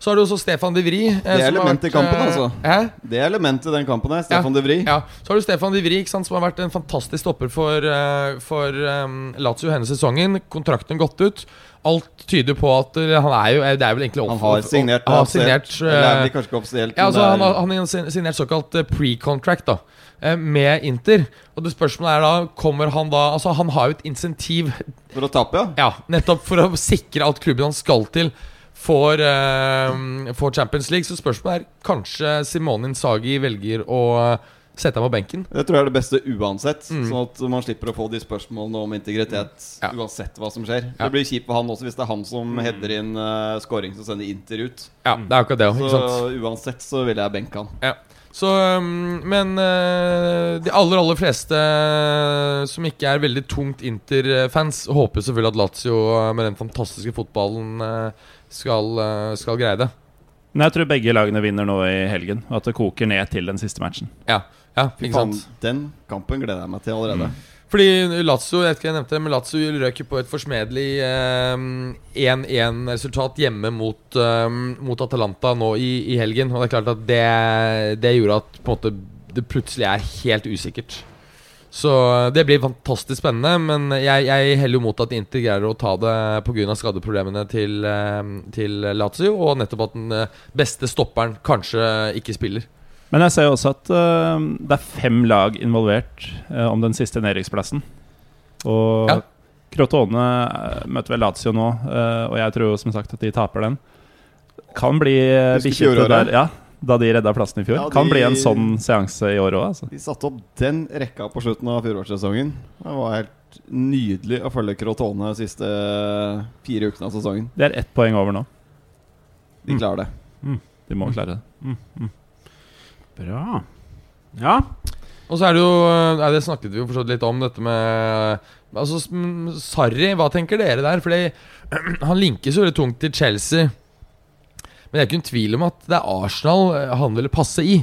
Så har du også Stefan De Vri. eh, Det er elementet i kampen, eh, altså. Eh? Det elementet i den kampen her, Stefan De Vri. Ja, Så har du Stefan De Vri, ikke sant, som har vært en fantastisk stopper for, uh, for um, Lazio denne sesongen. Kontrakten gått ut. Alt tyder på at han er jo Det er vel egentlig Han har signert. Han har signert det eh, kanskje ikke offisielt. ja, altså, han, har, han har signert såkalt eh, pre-contract da eh, med Inter. Og det spørsmålet er da Kommer han da Altså Han har jo et insentiv For å tape, ja. Ja, nettopp for å sikre at klubben han skal til får, uh, får Champions League. Så spørsmålet er kanskje Simone Insagi velger å sette deg på benken. Det tror jeg er det beste uansett. Mm. Sånn at man slipper å få de spørsmålene om integritet Ja. uansett hva som skjer. Ja. Det blir kjipt for han også hvis det er han som header inn uh, scoring som sender Inter ut. Ja, det er akkurat det. Ikke sant? Så uansett så ville jeg benke han. Ja. Så, um, men uh, de aller, aller fleste uh, som ikke er veldig tungt Inter-fans, håper selvfølgelig at Lazio med den fantastiske fotballen skal, skal greie det. Men jeg tror begge lagene vinner nå i helgen, og at det koker ned til den siste matchen. Ja, ja ikke sant? den kampen gleder jeg meg til allerede. Fordi Lazio jeg vet ikke jeg nevnte det, men Lazio røk på et forsmedelig um, 1-1-resultat hjemme mot, eh, mot Atalanta nå i, i helgen. Og det er klart at det, det gjorde at måte, det plutselig er helt usikkert. Så det blir fantastisk spennende, men jeg, jeg heller jo mot at Inter greier å ta det pga. skadeproblemene til, um, til Lazio, og nettopp at den uh, beste stopperen kanskje ikke spiller. Men jeg ser jo også at uh, det er fem lag involvert uh, om den siste nedrykksplassen. Og Ja. Crotone øh, møter vel Lazio nå, uh, og jeg tror jo som sagt at de taper den. Kan bli bikkjete der, ja, da de redda plassen i fjor. Ja, de- Kan bli en sånn seanse i år òg, altså. De satte opp den rekka på slutten av fjorårssesongen. Det var helt nydelig å følge Crotone de siste fire ukene av sesongen. Det er ett poeng over nå. De Mm. klarer det. De må klare det. Bra. Ja. Og så er det jo nei, Det snakket vi jo fortsatt litt om, dette med Altså, mm, Sarri, hva tenker dere der? Fordi han linkes jo veldig tungt til Chelsea. Men det er ikke en tvil om at det er Arsenal eh, han ville passe i.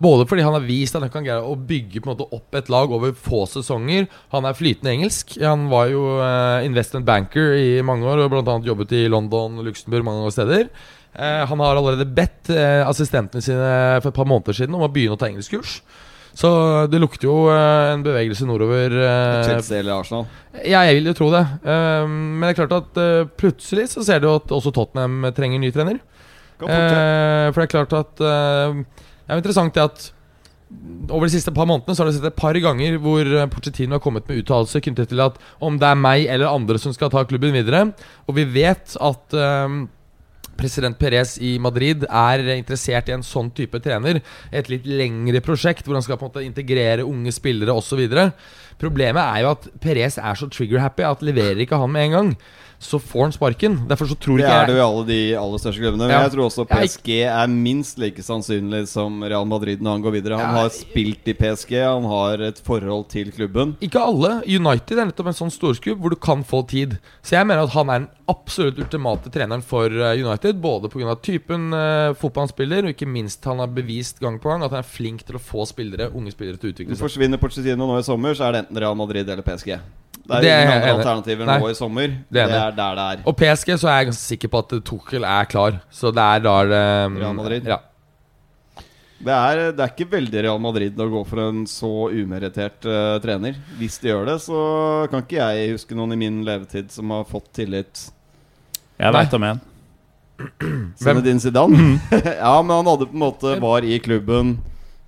Både fordi han har vist at han kan greie å bygge måte opp et lag over få sesonger. Han er flytende engelsk. Han var jo investment banker i mange år og bl.a. jobbet i London Luxembourg mange steder. Uh, han har allerede bedt uh, assistentene sine for et par måneder siden om å begynne å ta engelskkurs. Så det lukter jo en bevegelse nordover. Chelsea eller Arsenal? Ja, jeg vil jo tro det. men det er klart at plutselig så ser du at også Tottenham trenger ny trener. for det er klart at det er interessant det at over de siste par månedene så har du sett et par ganger hvor Porcetino har kommet med uttalelser knyttet til at om det er meg eller andre som skal ta klubben videre. Og vi vet at president Perez i Madrid er interessert i en sånn type trener. Et litt lengre prosjekt hvor han skal på en måte integrere unge spillere osv. Problemet er jo at Perez er så trigger-happy at leverer ikke han med en gang så får han sparken. Derfor så tror det ikke jeg Det er det jo i alle de aller største klubbene. Men ja. jeg tror også PSG er minst like sannsynlig som Real Madrid når han går videre. Han ja. har spilt i PSG, han har et forhold til klubben. Ikke alle. United er nettopp en sånn storsklubb hvor du kan få tid. Så jeg mener at han er den absolutt ultimate treneren for eh, United. Både pga. typen uh, fotballspiller, og ikke minst han har bevist gang på gang at han er flink til å få spillere, unge spillere til å utvikle seg. Forsvinner Porcetino nå i sommer, så er det enten Real Madrid eller PSG. Det er, ingen andre alternativer nå i sommer. Det, det, er der det er. Og PSG så er jeg ganske sikker på at Tuchel er klar. Så det er da um, Real Madrid. Ja. Det er, det er, ikke veldig Real Madrid å gå for en så umerittert uh, trener. Hvis de gjør det, så kan ikke jeg huske noen i min levetid som har fått tillit. Jeg veit om en. Zinedine Zidane? ja, men han hadde på en måte var i klubben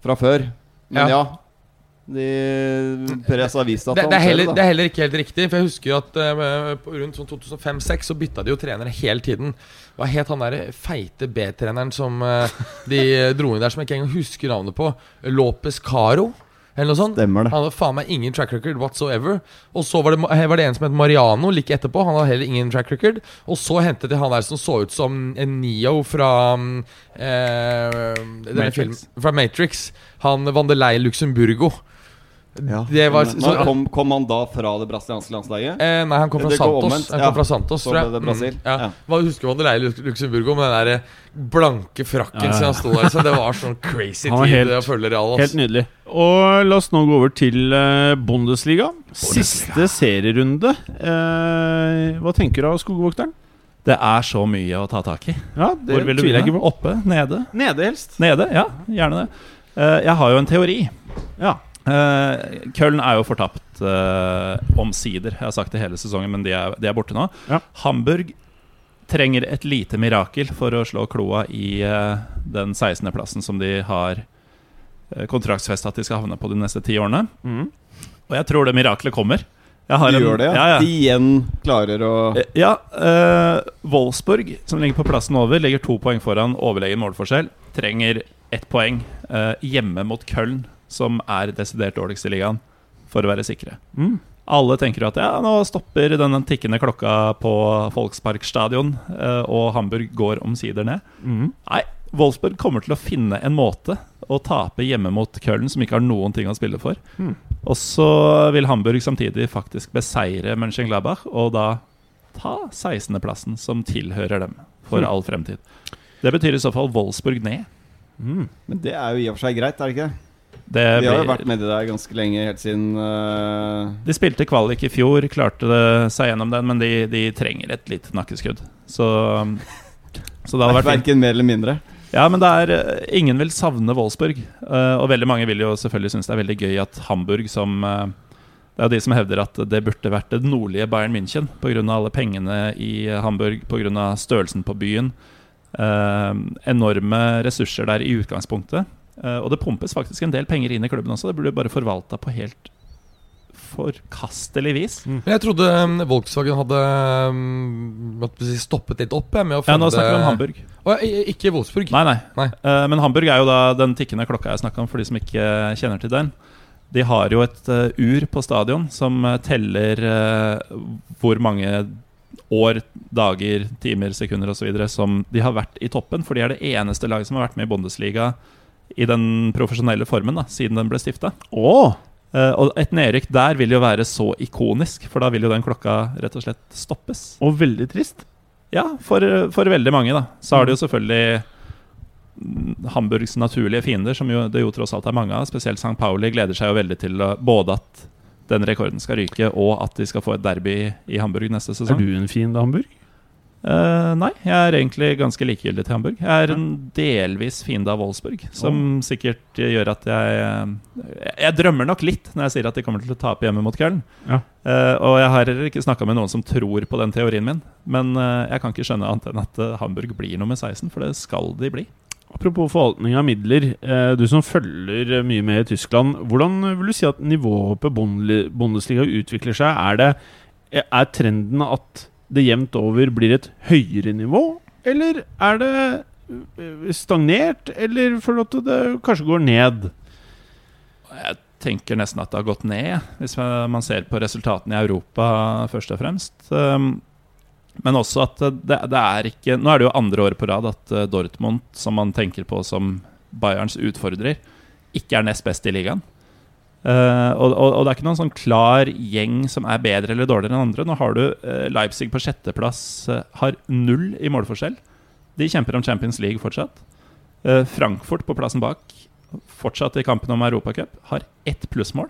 fra før. Men ja, ja de, Perez har vist at det, det, er heller, det, er heller, ikke helt riktig. For jeg husker at uh, rundt sånn 2005-2006 så bytta de jo trenere hele tiden. Hva het han der feite B-treneren som uh, de dro inn der, som jeg ikke engang husker navnet på? Lopez Caro? Eller noe sånt. Stemmer det Han hadde faen meg ingen track record whatsoever. Og så var det, var det en som het Mariano like etterpå. Han hadde heller ingen track record. Og så hentet de han der som så ut som en Neo fra eh, Matrix. Filmen, fra Matrix. Han Vandelei Luxemburgo. Ja. Var, så, kom, kom, han da fra det brasilianske landslaget? Eh, nei, han kom fra det Santos. Han kom fra Santos tror jeg. det Mm, ja. Ja. Hva husker man det leier Luxemburgo med den der eh, blanke frakken ja, han sto der. Så det var sånn crazy tid helt, å følge Real. Helt nydelig. Og la oss nå gå over til uh, Bundesliga. Siste serierunde. Uh, hva tenker du av Skogvokteren? Det er så mye å ta tak i. Ja, det Hvor vil du begynne? Oppe? Nede? Nede helst. Nede, ja, Gjerne det. Uh, jeg har jo en teori. Ja Uh, Köln er jo fortapt uh, omsider. Jeg har sagt det hele sesongen, men de er, de er borte nå. Ja. Hamburg trenger et lite mirakel for å slå kloa i uh, den 16.-plassen som de har uh, kontraktsfesta at de skal havne på de neste ti årene. Mm. Og jeg tror det mirakelet kommer. de en, gjør det, ja. ja, ja. De igjen klarer å Ja. Wolfsburg, som ligger på plassen over, ligger to poeng foran overlegen målforskjell. Trenger ett poeng hjemme mot Köln som er desidert dårligst i ligaen, for å være sikre. Mm. Alle tenker at ja, nå stopper den tikkende klokka på Folkspark stadion, eh, og Hamburg går omsider ned. Mm. Nei, Wolfsburg kommer til å finne en måte å tape hjemme mot Köln, som ikke har noen ting å spille for. Mm. Og så vil Hamburg samtidig faktisk beseire Mönchengladbach, og da ta 16.-plassen, som tilhører dem for mm. all fremtid. Det betyr i så fall Wolfsburg ned. Mm. Men det er jo i og for seg greit, er det ikke? Det de har jo vært med i der ganske lenge, helt siden uh... De spilte kvalik i fjor, klarte det seg gjennom den, men de, de trenger et lite nakkeskudd. Så, så det hadde vært Verken mer eller mindre? Ja, men det er uh, ingen vil savne Wolfsburg. Uh, og veldig mange vil jo selvfølgelig synes det er veldig gøy at Hamburg som Det er jo de som hevder at det burde vært det nordlige Bayern München pga. alle pengene i Hamburg, pga. størrelsen på byen. enorme ressurser der i utgangspunktet. Uh, og det pumpes faktisk en del penger inn i klubben også. Det burde bare forvalta på helt forkastelig vis. Mm. Jeg trodde um, Volkswagen hadde um, stoppet litt opp med å Ja, Nå snakker vi om Hamburg. Og, ikke Wolfsburg. Nei, nei. nei. Uh, men Hamburg er jo da den tikkende klokka jeg snakka om, for de som ikke kjenner til den. De har jo et uh, ur på stadion som teller hvor mange år, dager, timer, sekunder osv. som de har vært i toppen. For de er det eneste laget som har vært med i Bundesliga i den profesjonelle formen da, siden den ble stifta. Oh. Uh, og et nedrykk der vil jo være så ikonisk, for da vil jo den klokka rett og slett stoppes. Og veldig trist. Ja, for, for veldig mange, da. Så har det jo selvfølgelig Hamburgs naturlige fiender, som jo, det jo tross alt er mange av, spesielt St. Pauli, gleder seg jo veldig til både at den rekorden skal ryke, og at de skal få et derby i Hamburg neste sesong. Er du en fiende Hamburg? Eh, nei, jeg er egentlig ganske likegyldig til Hamburg. Jeg er en delvis fiende av Wolfsburg, som sikkert gjør at jeg jeg Jeg drømmer nok litt når jeg sier at de kommer til å tape hjemme mot Köln. Ja. Uh, og jeg har heller ikke snakka med noen som tror på den teorien min. Men uh, jeg kan ikke skjønne annet enn at eh, Hamburg blir nummer 16, for det skal de bli. Apropos forvaltning av midler. Eh, du som følger eh, mye med i Tyskland. Hvordan vil du si at nivået på Bundesliga utvikler seg? Er, det, er trenden at det jevnt over blir et høyere nivå? Eller er det eh, stagnert? Eller for at det kanskje går ned? Jeg tenker nesten at det har gått ned, hvis man ser på resultatene i Europa først og fremst. Um, Men også at det, det er ikke Nå er det jo andre året på rad at eh, Dortmund, som man tenker på som Bayerns utfordrer, ikke er nest best i ligaen. Eh, og, og, og det er ikke noen sånn klar gjeng som er bedre eller dårligere enn andre. Nå har du uh, Leipzig på sjetteplass, uh, har null i målforskjell. De kjemper om Champions League fortsatt. Frankfurt på plassen bak, fortsatt i kampen om Europacup, har ett plussmål.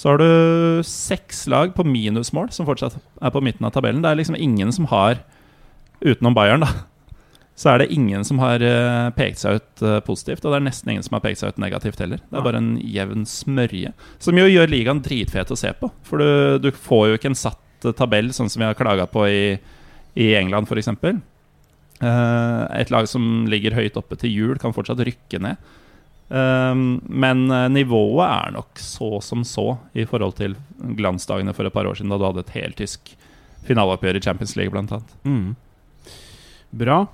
Så har du seks lag på minusmål som fortsatt er på midten av tabellen. Det er liksom ingen som har, utenom Bayern, da, så er det ingen som har eh, pekt seg ut eh, positivt. Og det er nesten ingen som har pekt seg ut negativt heller. Det er bare en jevn smørje. Som jo gjør ligaen dritfet å se på. For du, du får jo ikke en satt eh, tabell, sånn som vi har klaga på i, i England f.eks. Et lag som ligger høyt oppe til jul, kan fortsatt rykke ned. Um, men nivået er nok så som så i forhold til glansdagene for et par år siden, da du hadde et heltysk finaleoppgjør i Champions League, blant annet. Mm. Bra.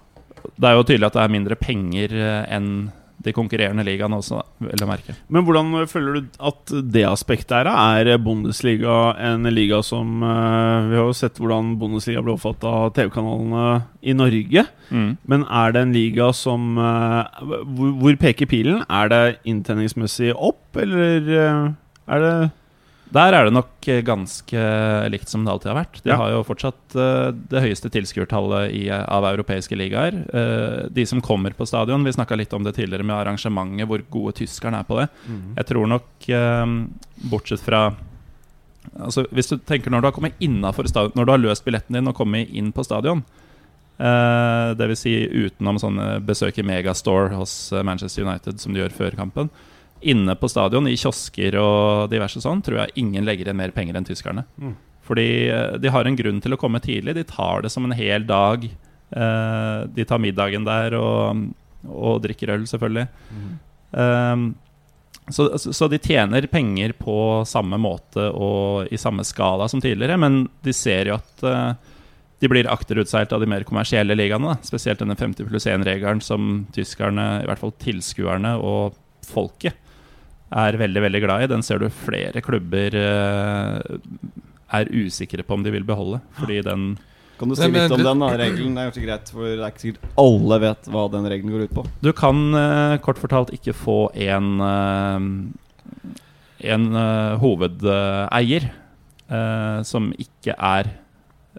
Det er jo tydelig at det er mindre penger eh, enn de konkurrerende ligaene også, vel å merke. Men hvordan føler du at det aspektet er? Er Bundesliga en liga som eh, Vi har jo sett hvordan Bundesliga ble oppfattet av TV-kanalene i Norge. Mm. Men er det en liga som eh, hvor, hvor peker pilen? Er det inntjeningsmessig opp, eller er det Der er det nok eh, ganske likt som det alltid har vært. De Ja. har jo fortsatt eh, det høyeste tilskuertallet i, av europeiske ligaer. Eh, de som kommer på stadion, vi snakka litt om det tidligere med arrangementet, hvor gode tyskerne er på det. Jeg tror nok, eh, bortsett fra Altså Hvis du tenker når du har kommet innafor stadion Når du har løst billetten din og kommet inn på stadion, Uh, dvs. Si utenom sånne besøk i Megastore hos eh, Manchester United, som de gjør før kampen Inne på stadion, i kiosker og diverse sånn, tror jeg ingen legger igjen mer penger enn tyskerne. Mm. Fordi eh, de har en grunn til å komme tidlig. De tar det som en hel dag. Eh, de tar middagen der og, og drikker øl, selvfølgelig. Um, så, så, så de tjener penger på samme måte og i samme skala som tidligere, men de ser jo at eh, de blir akterutseilt av de mer kommersielle ligaene. Spesielt denne 50 pluss 1-regelen som tyskerne, i hvert fall tilskuerne og folket, er veldig veldig glad i. Den ser du flere klubber eh, er usikre på om de vil beholde. Fordi den Kan du si litt om du- den da, regelen? Det er kanskje greit, for det er ikke sikkert alle vet hva den regelen går ut på. Du kan eh, kort fortalt ikke få en eh, En hovedeier eh, som ikke er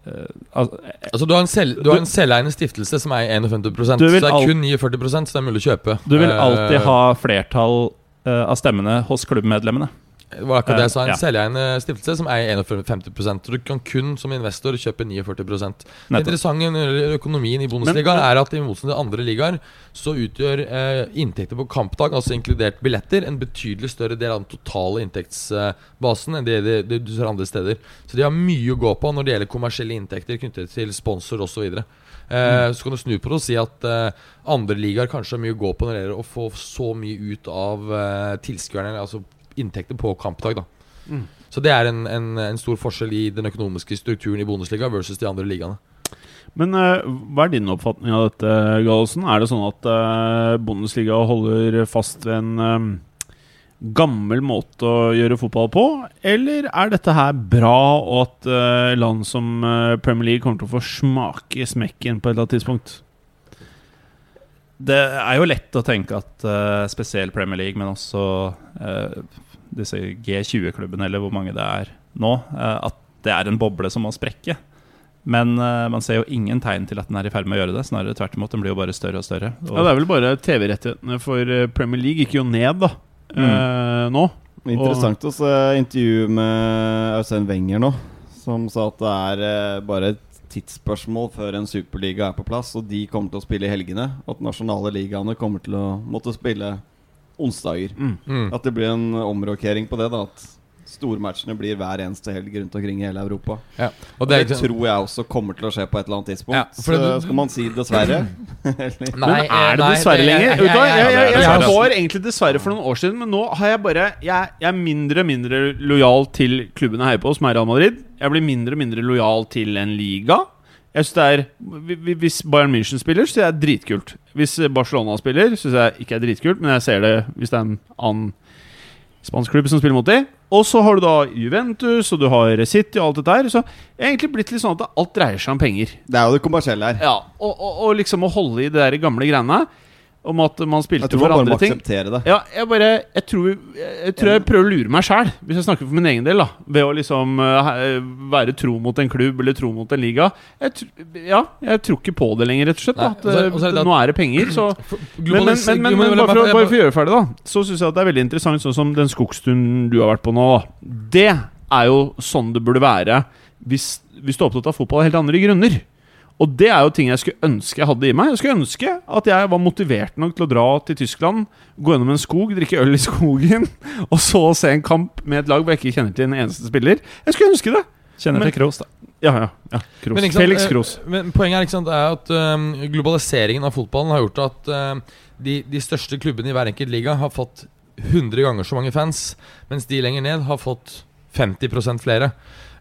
Uh, al Altså Du har en, selv, du har en selveiende stiftelse som eier 51 Du Så det er kun 49 så det er mulig å kjøpe. Du vil alltid ha flertall av stemmene hos klubbmedlemmene. Det var akkurat det jeg sa. En Ja. selveiende stiftelse som eier 51 Så du kan kun som investor kjøpe 49 Det interessante når økonomien i Bundesliga Men- er at i motsetning til andre ligaer så utgjør eh, inntekter på kampdag, altså inkludert billetter, en betydelig større del av den totale inntektsbasen enn det, det, det du ser andre steder. Så de har mye å gå på når det gjelder kommersielle inntekter knyttet til sponsor osv. Eh, Så kan du snu på det og si at eh, andre ligaer kanskje har mye å gå på når det gjelder å få så mye ut av eh, tilskuerne, altså inntekter på kampdag. da Mm. Så det er en, en, en stor forskjell i den økonomiske strukturen i Bundesliga versus de andre ligaene. Men eh, hva er din oppfatning av dette, Gallosen? Er det sånn at eh, Bundesliga holder fast ved en gammel måte å gjøre fotball på? Eller er dette her bra, og at uh, land som uh, Premier League kommer til å få smake smekken på et eller annet tidspunkt? Det er jo lett å tenke at uh, spesielt Premier League, men også uh, disse G20-klubbene, eller hvor mange det er nå, eh, at det er en boble som må sprekke. Men uh, man ser jo ingen tegn til at den er i ferd med å gjøre det. Snarere tvert imot. Den blir jo bare større og større. Og, Ja, Det er vel bare TV-rettighetene for eh, Premier League gikk jo ned, da. Eh, nå. Interessant å se intervju med Øystein Wenger nå, som sa at det er eh, bare et tidsspørsmål før en superliga er på plass, og de kommer til å spille i helgene. Og at nasjonale ligaene kommer til å måtte spille onsdager. Mm. Mm. At det blir en omrokering på det. da At stormatchene blir hver eneste helg rundt omkring i hele Europa. Ja. Og Og det, det er ikke tror jeg også kommer til å skje på et eller annet tidspunkt. Ja, for Så det- skal man si dessverre. Nei, Men er det dessverre lenger? jeg- du det var egentlig dessverre for noen år siden, men nå har jeg bare Jeg, jeg er mindre og mindre lojal til klubben jeg heier på, som er Real Madrid. Jeg blir mindre og mindre lojal til en liga. Jeg synes det er hvi- hvi- Hvis Bayern München spiller, så er det dritkult. Hvis Barcelona spiller, syns jeg ikke er dritkult, men jeg ser det hvis det er en annen spansk klubb som spiller mot dem. Og så har du da Juventus, og du har City og alt dette her. Så det er egentlig blitt litt sånn at alt dreier seg om penger. Det er jo det kommersielle her. Ja, og, og, og liksom å holde i det der gamle greiene om at man Jeg spilte tror Jeg man bare andre må akseptere det. Ja, jeg bare Jeg tror jeg, tror jeg prøver å lure meg sjæl, hvis jeg snakker for min egen del, da ved å liksom uh, være tro mot en klubb eller tro mot en liga. Jeg, ja, jeg tror ikke på det lenger, rett og slett. Nei, da, at og så- og så er eh, at- nå er det penger, så men, men, men, men, men bare, for, bare for å gjøre ferdig, da Så syns jeg at det er veldig interessant, sånn som den skogsturen du har vært på nå. Da. Det er jo sånn det burde være hvis, hvis du er opptatt av fotball av helt andre grunner. Og det er jo ting jeg skulle ønske jeg hadde i meg. Jeg skulle ønske at jeg var motivert nok til å dra til Tyskland, gå gjennom en skog, drikke øl i skogen, og så se en kamp med et lag hvor jeg ikke kjenner til en eneste spiller. Jeg skulle ønske det! Kjenner Men- til Kroos, da. Ja, ja. ja. Kroos. Men sant, Felix eh, Kroos. Men poenget er, ikke sant, er at um, globaliseringen av fotballen har gjort at um, de, de største klubbene i hver enkelt liga har fått 100 ganger så mange fans, mens de lenger ned har fått 50% flere.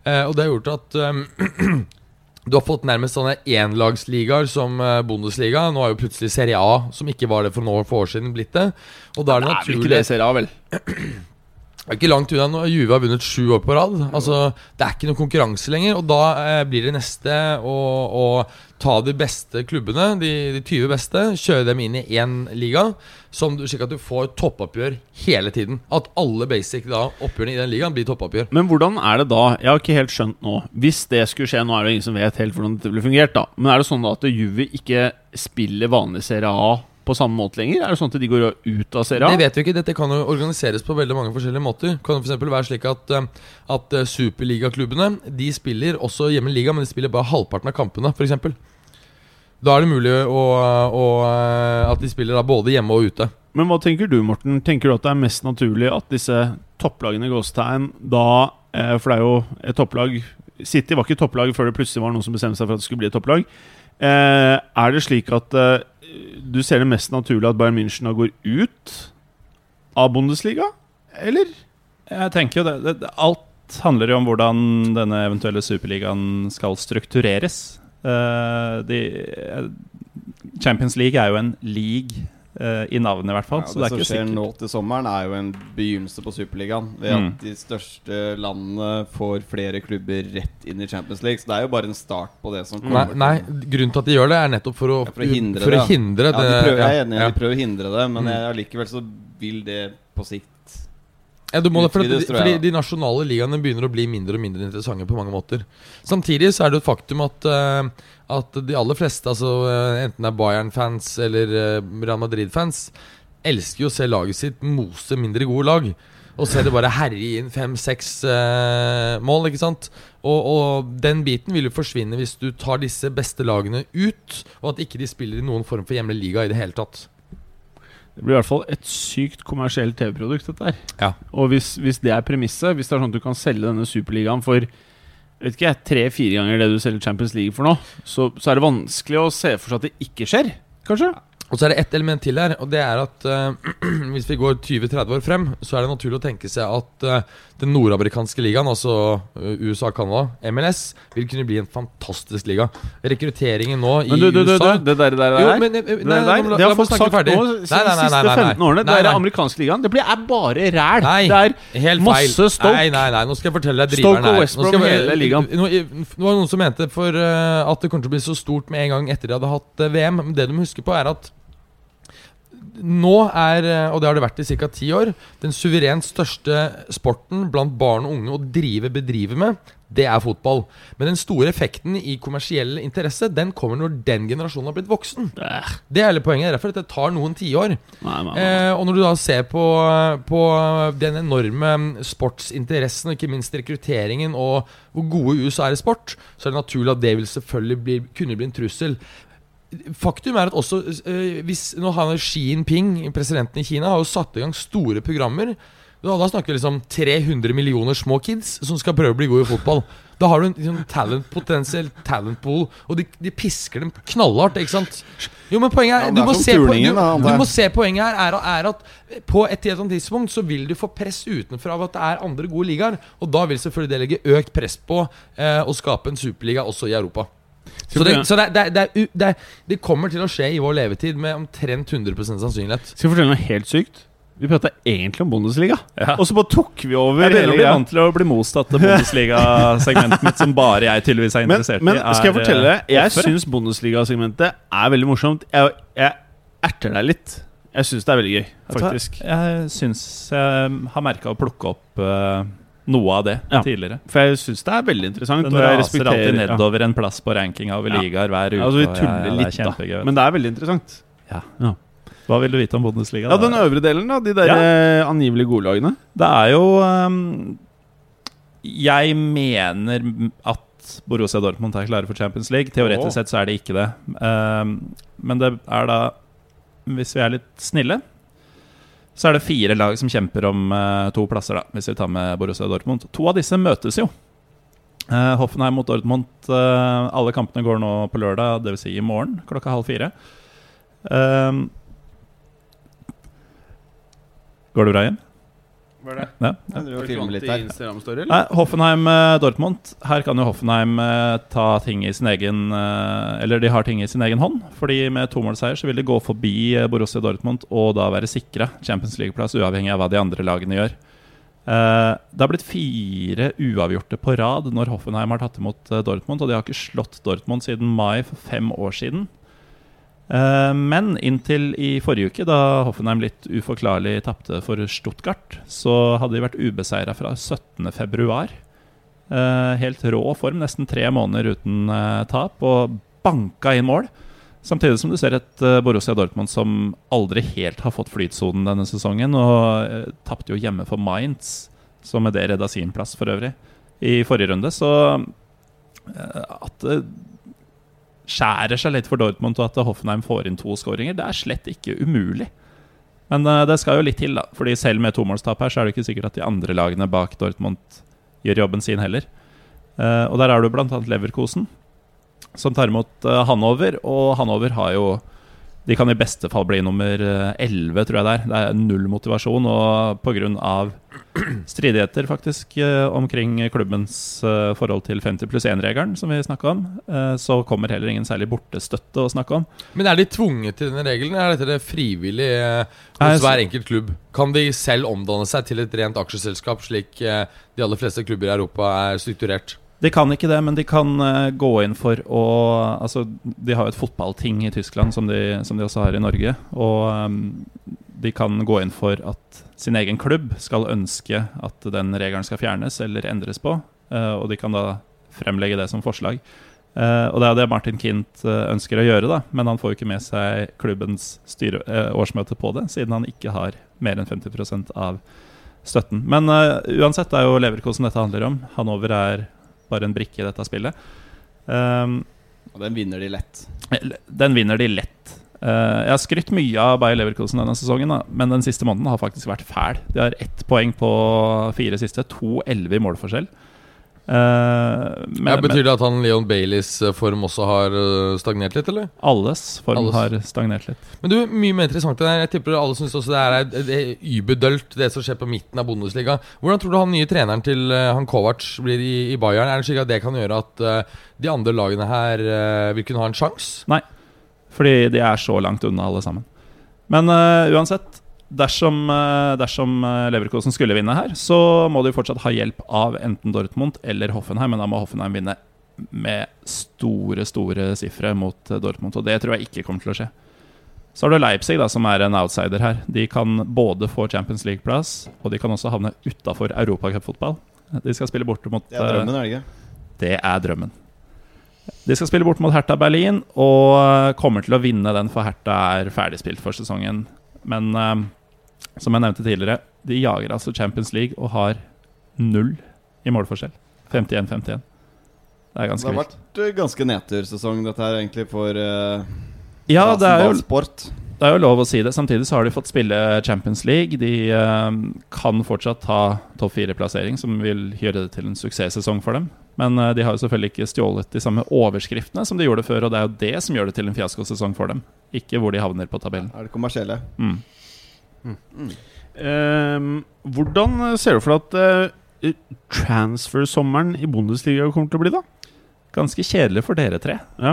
Eh, og det har gjort at um, du har fått nærmest sånne enlagsligaer som eh, Bundesliga. Nå er jo plutselig Serie A, som ikke var det for noen år, år siden, blitt det. Og da er det Nei, vil ikke det Serie A, vel? er ikke langt unna når Juve har vunnet sju år på rad. Altså, Det er ikke noe konkurranse lenger. Og da eh, blir det neste å, å ta de beste klubbene, de, de 20 beste, kjøre dem inn i én liga, som, du- slik at du får toppoppgjør hele tiden. At alle basic da oppgjørene i den ligaen blir toppoppgjør. Men hvordan er det da? Jeg har ikke helt skjønt nå. Hvis det skulle skje, nå er det ingen som vet helt hvordan dette ville fungert, da. Men er det sånn da at Juve ikke spiller vanlig Serie A på samme måte lenger? Er det sånn at de går ut av Serie A? Det vet vi ikke. Dette kan jo organiseres på veldig mange forskjellige måter. Kan det f.eks. være slik at, eh, at eh, superligaklubbene De spiller også hjemme i liga, men de spiller bare halvparten av kampene, f.eks. Da er det mulig å, å, eh, at de spiller da både hjemme og ute. Men hva tenker du, Morten? Tenker du at det er mest naturlig at disse topplagene i gåstegn da For det er jo et topplag City var ikke topplag før det plutselig var noen som bestemte seg for at det skulle bli et topplag. Eh, er det slik at eh, du ser det mest naturlig at Bayern München går ut av Bundesliga? Eller? Jeg tenker jo det, det, Alt handler jo om hvordan denne eventuelle superligaen skal struktureres. Uh, de, eh, Champions League er jo en league i navnet, i hvert fall. Ja, så det, det er som skjer sikkert. nå til sommeren, er jo en begynnelse på Superligaen. Ved Mm. at de største landene får flere klubber rett inn i Champions League. Så det er jo bare en start på det som kommer. nei, grunnen til at de gjør det, er nettopp for å, Ja, for å hindre for det, å ja. hindre Ja, de prøver, jeg er enig, ja. de prøver å hindre det, men Mm. allikevel så vil det på sikt Ja, du må det, for at, Utvides, de, tror jeg, fordi de nasjonale ligaene begynner å bli mindre og mindre interessante på mange måter. Samtidig så er det et faktum at, eh, at de aller fleste, altså eh, enten det er Bayern-fans eller eh, Real Madrid-fans, elsker jo å se laget sitt mose mindre gode lag. Og så er det bare herje inn fem-seks eh, mål, ikke sant? Og, og den biten vil jo forsvinne hvis du tar disse beste lagene ut, og at ikke de spiller i noen form for hjemlig liga i det hele tatt. Det blir i hvert fall et sykt kommersielt TV-produkt, dette her. Ja. Og hvis, hvis det er premisset, hvis det er sånn at du kan selge denne superligaen for vet ikke, tre-fire ganger det du selger Champions League for nå, så, så er det vanskelig å se for seg at det ikke skjer. Kanskje? Og så er det ett element til her, og det er at uh, hvis vi går 20-30 år frem, så er det naturlig å tenke seg at eh, den nordamerikanske ligaen, altså eh, USA og Canada, MLS, vil kunne bli en fantastisk liga. Rekrutteringen nå i Men du, du, du, USA det der, det der, Jo, der men, eh, nei, der, det har folk sagt ferdig. nå Nei, de nei, nei, siste nei, nei, nei. 15 årene. Det er nei. amerikanske ligaen. Det er bare ræl! Nei. Det er Masse. Stoke. Nei, nei, nei, nå skal jeg fortelle deg driveren her. Stoke og skal Brom, hele ligaen. Nå, det var noen som mente for eh, at det kommer til å bli så stort med en gang etter de hadde hatt VM. Men det de må huske på, er at nå er, og det har det vært i ca. ti år, den suverent største sporten blant barn og unge å drive bedrive med, Det er fotball. Men den store effekten i kommersiell interesse Den kommer når den generasjonen har blitt voksen. Det er hele poenget. Derfor at det tar noen tiår. Eh, og når du da ser på, på den enorme sportsinteressen og ikke minst rekrutteringen og hvor gode USA er i sport, så er det naturlig at det vil selvfølgelig bli, kunne bli en trussel. Faktum er at også øh, hvis, Nå har Xi Jinping, presidenten i Kina, har jo satt i gang store programmer da, da snakker vi liksom 300 millioner små kids som skal prøve å bli gode i fotball. Da har du en sånn talent, potensiell talent pool, og de, de, pisker dem knallhardt. Ikke sant? Jo, men poenget er, ja, du, må se, po du, du, må se poenget her er, er, at på et eller annet tidspunkt så vil du få press utenfra av at det er andre gode ligaer. Og da vil selvfølgelig det legge økt press på eh, å skape en superliga også i Europa. Så, det, så det, det, det, det, kommer til å skje i vår levetid med omtrent 100% sannsynlighet. Skal jeg fortelle noe helt sykt? Vi prata egentlig om Bundesliga, ja. og så bare tok vi over. Jeg begynner å bli vant til å bli motsatt Bundesliga-segmentet mitt, som bare jeg tydeligvis er interessert men, men, i. Men skal jeg fortelle deg? Jeg syns Bundesliga-segmentet er veldig morsomt. Jeg, jeg erter deg litt. Jeg syns det er veldig gøy, faktisk. Jeg syns jeg har merka å plukke opp uh, noe av det ja. tidligere. For jeg syns det er veldig interessant. Den raser alltid nedover ja. en plass på rankinga over ja. ligaer hver uke. Altså, vi tuller litt, da. Men det er veldig interessant. Ja. Hva vil du vite om Bundesliga? Ja, Den øvre delen, da. De der. Eh, angivelig gode lagene. Det er jo um, Jeg mener at Borussia Dortmund er klare for Champions League. Teoretisk oh. sett så er det ikke det. Um, men det er da, hvis vi er litt snille, så er det fire lag som kjemper om uh, to plasser, da, hvis vi tar med Borussia Dortmund. To av disse møtes jo. Uh, Hoffenheim mot Dortmund. Uh, alle kampene går nå på lørdag, dvs. Si i morgen klokka halv fire. Går det bra hjem? Hva er det? Ja, ja. Nei, Hoffenheim-Dortmund. Eh, Her kan jo Hoffenheim eh, ta ting i sin egen eh, Eller de har ting i sin egen hånd. Fordi med tomålsseier så vil de gå forbi Borussia Dortmund og da være sikra Champions League-plass, uavhengig av hva de andre lagene gjør. Det har blitt fire uavgjorte på rad når Hoffenheim har tatt imot Dortmund. Og de har ikke slått Dortmund siden mai for fem år siden. Eh, men inntil i forrige uke, da Hoffenheim litt uforklarlig tapte for Stuttgart, så hadde de vært ubeseira fra 17.2. Eh, helt rå form, nesten tre måneder uten eh, tap, og banka inn mål. Samtidig som du ser et Borussia Dortmund som aldri helt har fått flytsonen denne sesongen, og tapte jo hjemme for Mainz, som med det redda sin plass for øvrig, i forrige runde. Så at skjærer seg litt for Dortmund, og at Hoffenheim får inn to skåringer. Det er slett ikke umulig. Men uh, det skal jo litt til, da. Fordi selv med tomålstap her, så er det ikke sikkert at de andre lagene bak Dortmund gjør jobben sin heller. Uh, og der har du bl.a. Leverkosen, som tar imot uh, Hanover. Og Hanover har jo De kan i beste fall bli nummer 11, tror jeg det er. Det er null motivasjon, og pga stridigheter faktisk eh, omkring klubbens eh, forhold til 50 pluss 1-regelen, som vi snakka om, eh, så kommer heller ingen særlig bortestøtte å snakke om. Men er de tvunget til denne regelen, eller er dette det frivillig hos hver enkelt klubb? Kan de selv omdanne seg til et rent aksjeselskap, slik de aller fleste klubber i Europa er strukturert? De kan ikke det, men de kan gå inn for å Altså, de har jo et fotballting i Tyskland, som de, som de også har i Norge. Og um, de kan gå inn for at sin egen klubb skal ønske at den regelen skal fjernes eller endres på. Uh, og de kan da fremlegge det som forslag. Uh, og det er det Martin Kint uh, ønsker å gjøre, da, men han får jo ikke med seg klubbens styre, årsmøte på det, siden han ikke har mer enn 50% av støtten. Men uansett, det er jo Leverkosen dette handler om. Hanover er bare en brikke i dette spillet. og den vinner de lett. Den vinner de lett. Uh, jeg har skrytt mye av Bayer Leverkosen denne sesongen, da, men den siste måneden har faktisk vært fæl. De har ett poeng på fire siste, to 11 i målforskjell. Uh, men, ja, betyr det at han Leon Baileys eh, form også har stagnert litt, eller? Alles form alles. har stagnert litt. Men du, mye mer interessant det der. Jeg tipper alle syns også det er, det er überdølt, det som skjer på midten av Bundesliga. Hvordan tror du han nye treneren til han Kovac blir i, i Bayern? Er det slik at det kan gjøre at uh, de andre lagene her uh, vil kunne ha en sjanse? Nei. Fordi de er så langt unna, alle sammen. Men uansett, dersom, uh, dersom uh, Leverkosen skulle vinne her, så må de fortsatt ha hjelp av enten Dortmund eller Hoffenheim. Men da må Hoffenheim vinne med store, store sifre mot Dortmund. Og det tror jeg ikke kommer til å skje. Så har du Leipzig, da, som er en outsider her. De kan både få Champions League-plass, og de kan også havne utafor europacupfotball. De skal spille borte mot Det er drømmen, er det ikke? Det er drømmen. De skal spille bort mot Hertha Berlin og eh, kommer til å vinne den, for Hertha er ferdigspilt for sesongen. Men eh, som jeg nevnte tidligere, de jager altså Champions League og har null i målforskjell. 51-51. Det er Det har vilt. vært eh, ganske nedtursesong, dette her, egentlig, for uh, Ja, det er, jo, Sport. det er jo lov å si det. Samtidig så har de fått spille Champions League. De uh, kan fortsatt ta topp fire-plassering, som vil gjøre det til en suksesssesong for dem. Men uh, de har jo selvfølgelig ikke stjålet de samme overskriftene som de gjorde før, og det er jo det som gjør det til en fiaskosesong for dem. Ikke hvor de havner på tabellen. Er det kommersielle? Mm. Ehm, hvordan ser du for deg at uh, transfer-sommeren i Bundesliga kommer til å bli, da? Ganske kjedelig for dere tre. Ja.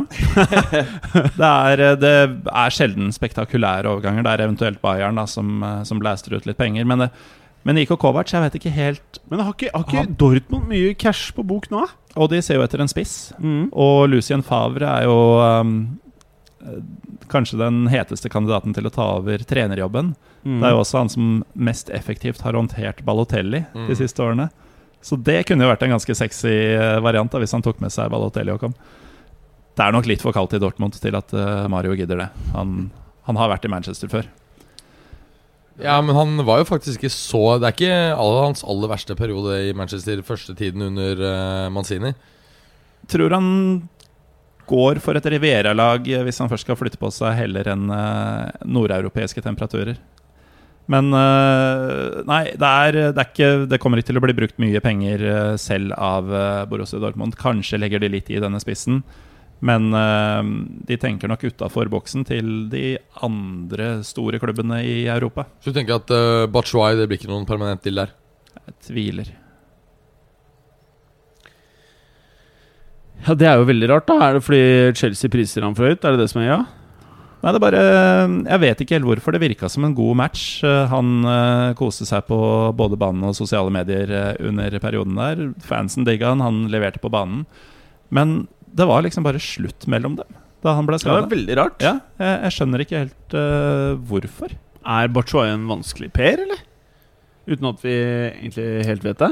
det, er, eh, det er sjelden spektakulære overganger. Det er eventuelt Bayern da, som, som blaster ut litt penger. Men, men IK Kovac, jeg vet ikke helt Men har ikke, har ikke Dortmund mye cash på bok nå? Og de ser jo etter en spiss. Mm. Og Lucien Favre er jo um, kanskje den heteste kandidaten til å ta over trenerjobben. Mm. Det er jo også han som mest effektivt har håndtert Balotelli Mm. de siste årene. Så det kunne jo vært en ganske sexy eh, variant da, hvis han tok med seg Balotelli og kom. Det er nok litt for kaldt i Dortmund til at uh, Mario gidder det. Han, han har vært i Manchester før. Ja, men han var jo faktisk ikke så Det er ikke aller, hans aller verste periode i Manchester første tiden under uh, Manzini. Tror han går for et Riviera-lag eh, hvis han først skal flytte på seg, heller enn eh, nordeuropeiske temperaturer. Men eh, nei, det, er, det, er ikke, det kommer ikke til å bli brukt mye penger selv av Borussia Dortmund. Kanskje legger de litt i denne spissen, men de tenker nok utafor boksen til de andre store klubbene i Europa. Så du tenker at uh, Batshuayi, det blir ikke noen permanent deal der? Jeg tviler. Ja, Det er jo veldig rart. da Er det fordi Chelsea priser ham for høyt? Er det det som er ja? Nei, det er bare Jeg vet ikke helt hvorfor. Det virka som en god match. Eh, Han uh, koste seg på både banen og sosiale medier eh, under perioden der. Fansen digga han, han leverte på banen. Men det var liksom bare slutt mellom dem da han ble Ja, det er veldig rart. Ja, jeg, jeg skjønner ikke helt uh, hvorfor. Er Batshuayi en vanskelig per, eller? Uten at vi egentlig helt vet det?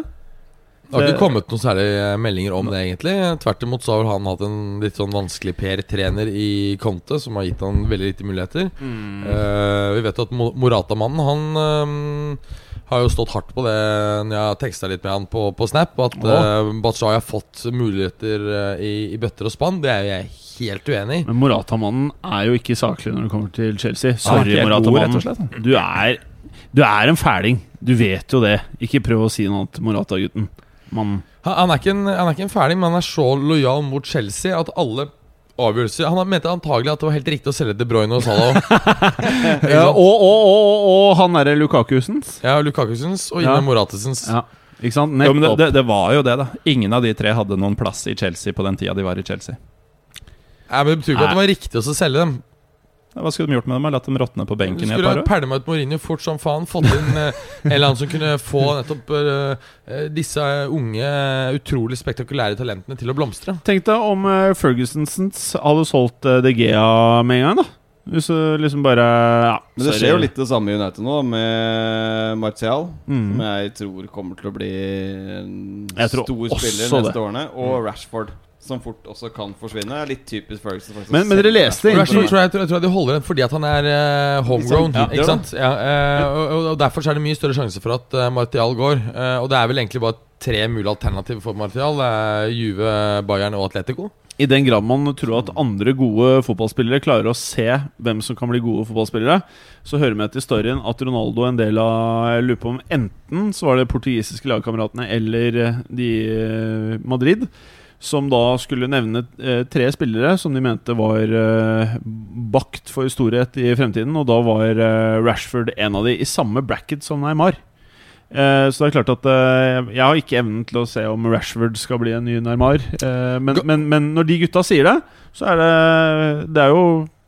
Det har ikke kommet noen særlige meldinger om det, egentlig. Tvert imot så har vel han hatt en litt sånn vanskelig Per-trener i Conte, som har gitt han veldig lite muligheter. Eh, vi vet jo at Morata-mannen, han eh, har jo stått hardt på det når jeg har teksta litt med han på, på Snap. At uh, Batshuayi har fått muligheter uh, i, i bøtter og spann. Det er jeg helt uenig i. Men Morata-mannen er jo ikke saklig når det kommer til Chelsea. Sorry, Morata-mannen. Du er, du er en fæling. Du vet jo det. Ikke prøv å si noe til Morata-gutten. Man Han, han, er ikke en, han er ikke en ferdig, men han er så lojal mot Chelsea at alle avgjørelser Han mente antagelig at det var helt riktig å selge De Bruyne og Salah. Ja, og, og, og, og, han derre Lukakusens. Ja, Lukakusens og Ine Ja. Moratesens. Ja, ikke sant? Jo, men det, det, det var jo det, da. Ingen av de tre hadde noen plass i Chelsea på den tida de var i Chelsea. Nei, men Det betyr ikke at det var riktig å selge dem. Hva skulle de gjort med dem? Latt dem råtne på benken i et par ha Skulle pælma ut Mourinho fort som faen. Fått inn eh, en eller annen som kunne få nettopp eh, eh, disse unge, utrolig spektakulære talentene til å blomstre. Tenk deg om uh, Fergusonsens hadde solgt uh, De Gea med en gang, da. Hvis du liksom bare ja, Men det skjer jo litt det samme i United nå, med Martial. Som Mm. jeg tror kommer til å bli en stor spiller det. neste årene. Og Rashford, som fort også kan forsvinne. Litt typisk Ferguson. faktisk, Men- men dere leste Rashford. Tror jeg, tror, jeg tror jeg de holder den fordi at han er uh, homegrown. Ja, ikke sant? Ja, uh, og, og- Derfor så er det mye større sjanse for at uh, Martial går. Og det er vel egentlig bare tre mulige alternativer for Martial. Det er Juve, Bayern og Atletico. I den grad man tror at andre gode fotballspillere klarer å se hvem som kan bli gode fotballspillere, så hører vi til historien at Ronaldo en del av Jeg lurer på om enten så var det portugisiske lagkameratene eller de Madrid, som da skulle nevne eh, tre spillere som de mente var eh, bakt for storhet i fremtiden, og da var eh, Rashford en av de, i samme bracket som Neymar. Så det er klart at Jeg har ikke evnen til å se om Rashford skal bli en ny Neymar. Men, men, men når de gutta sier det, så er det Det er jo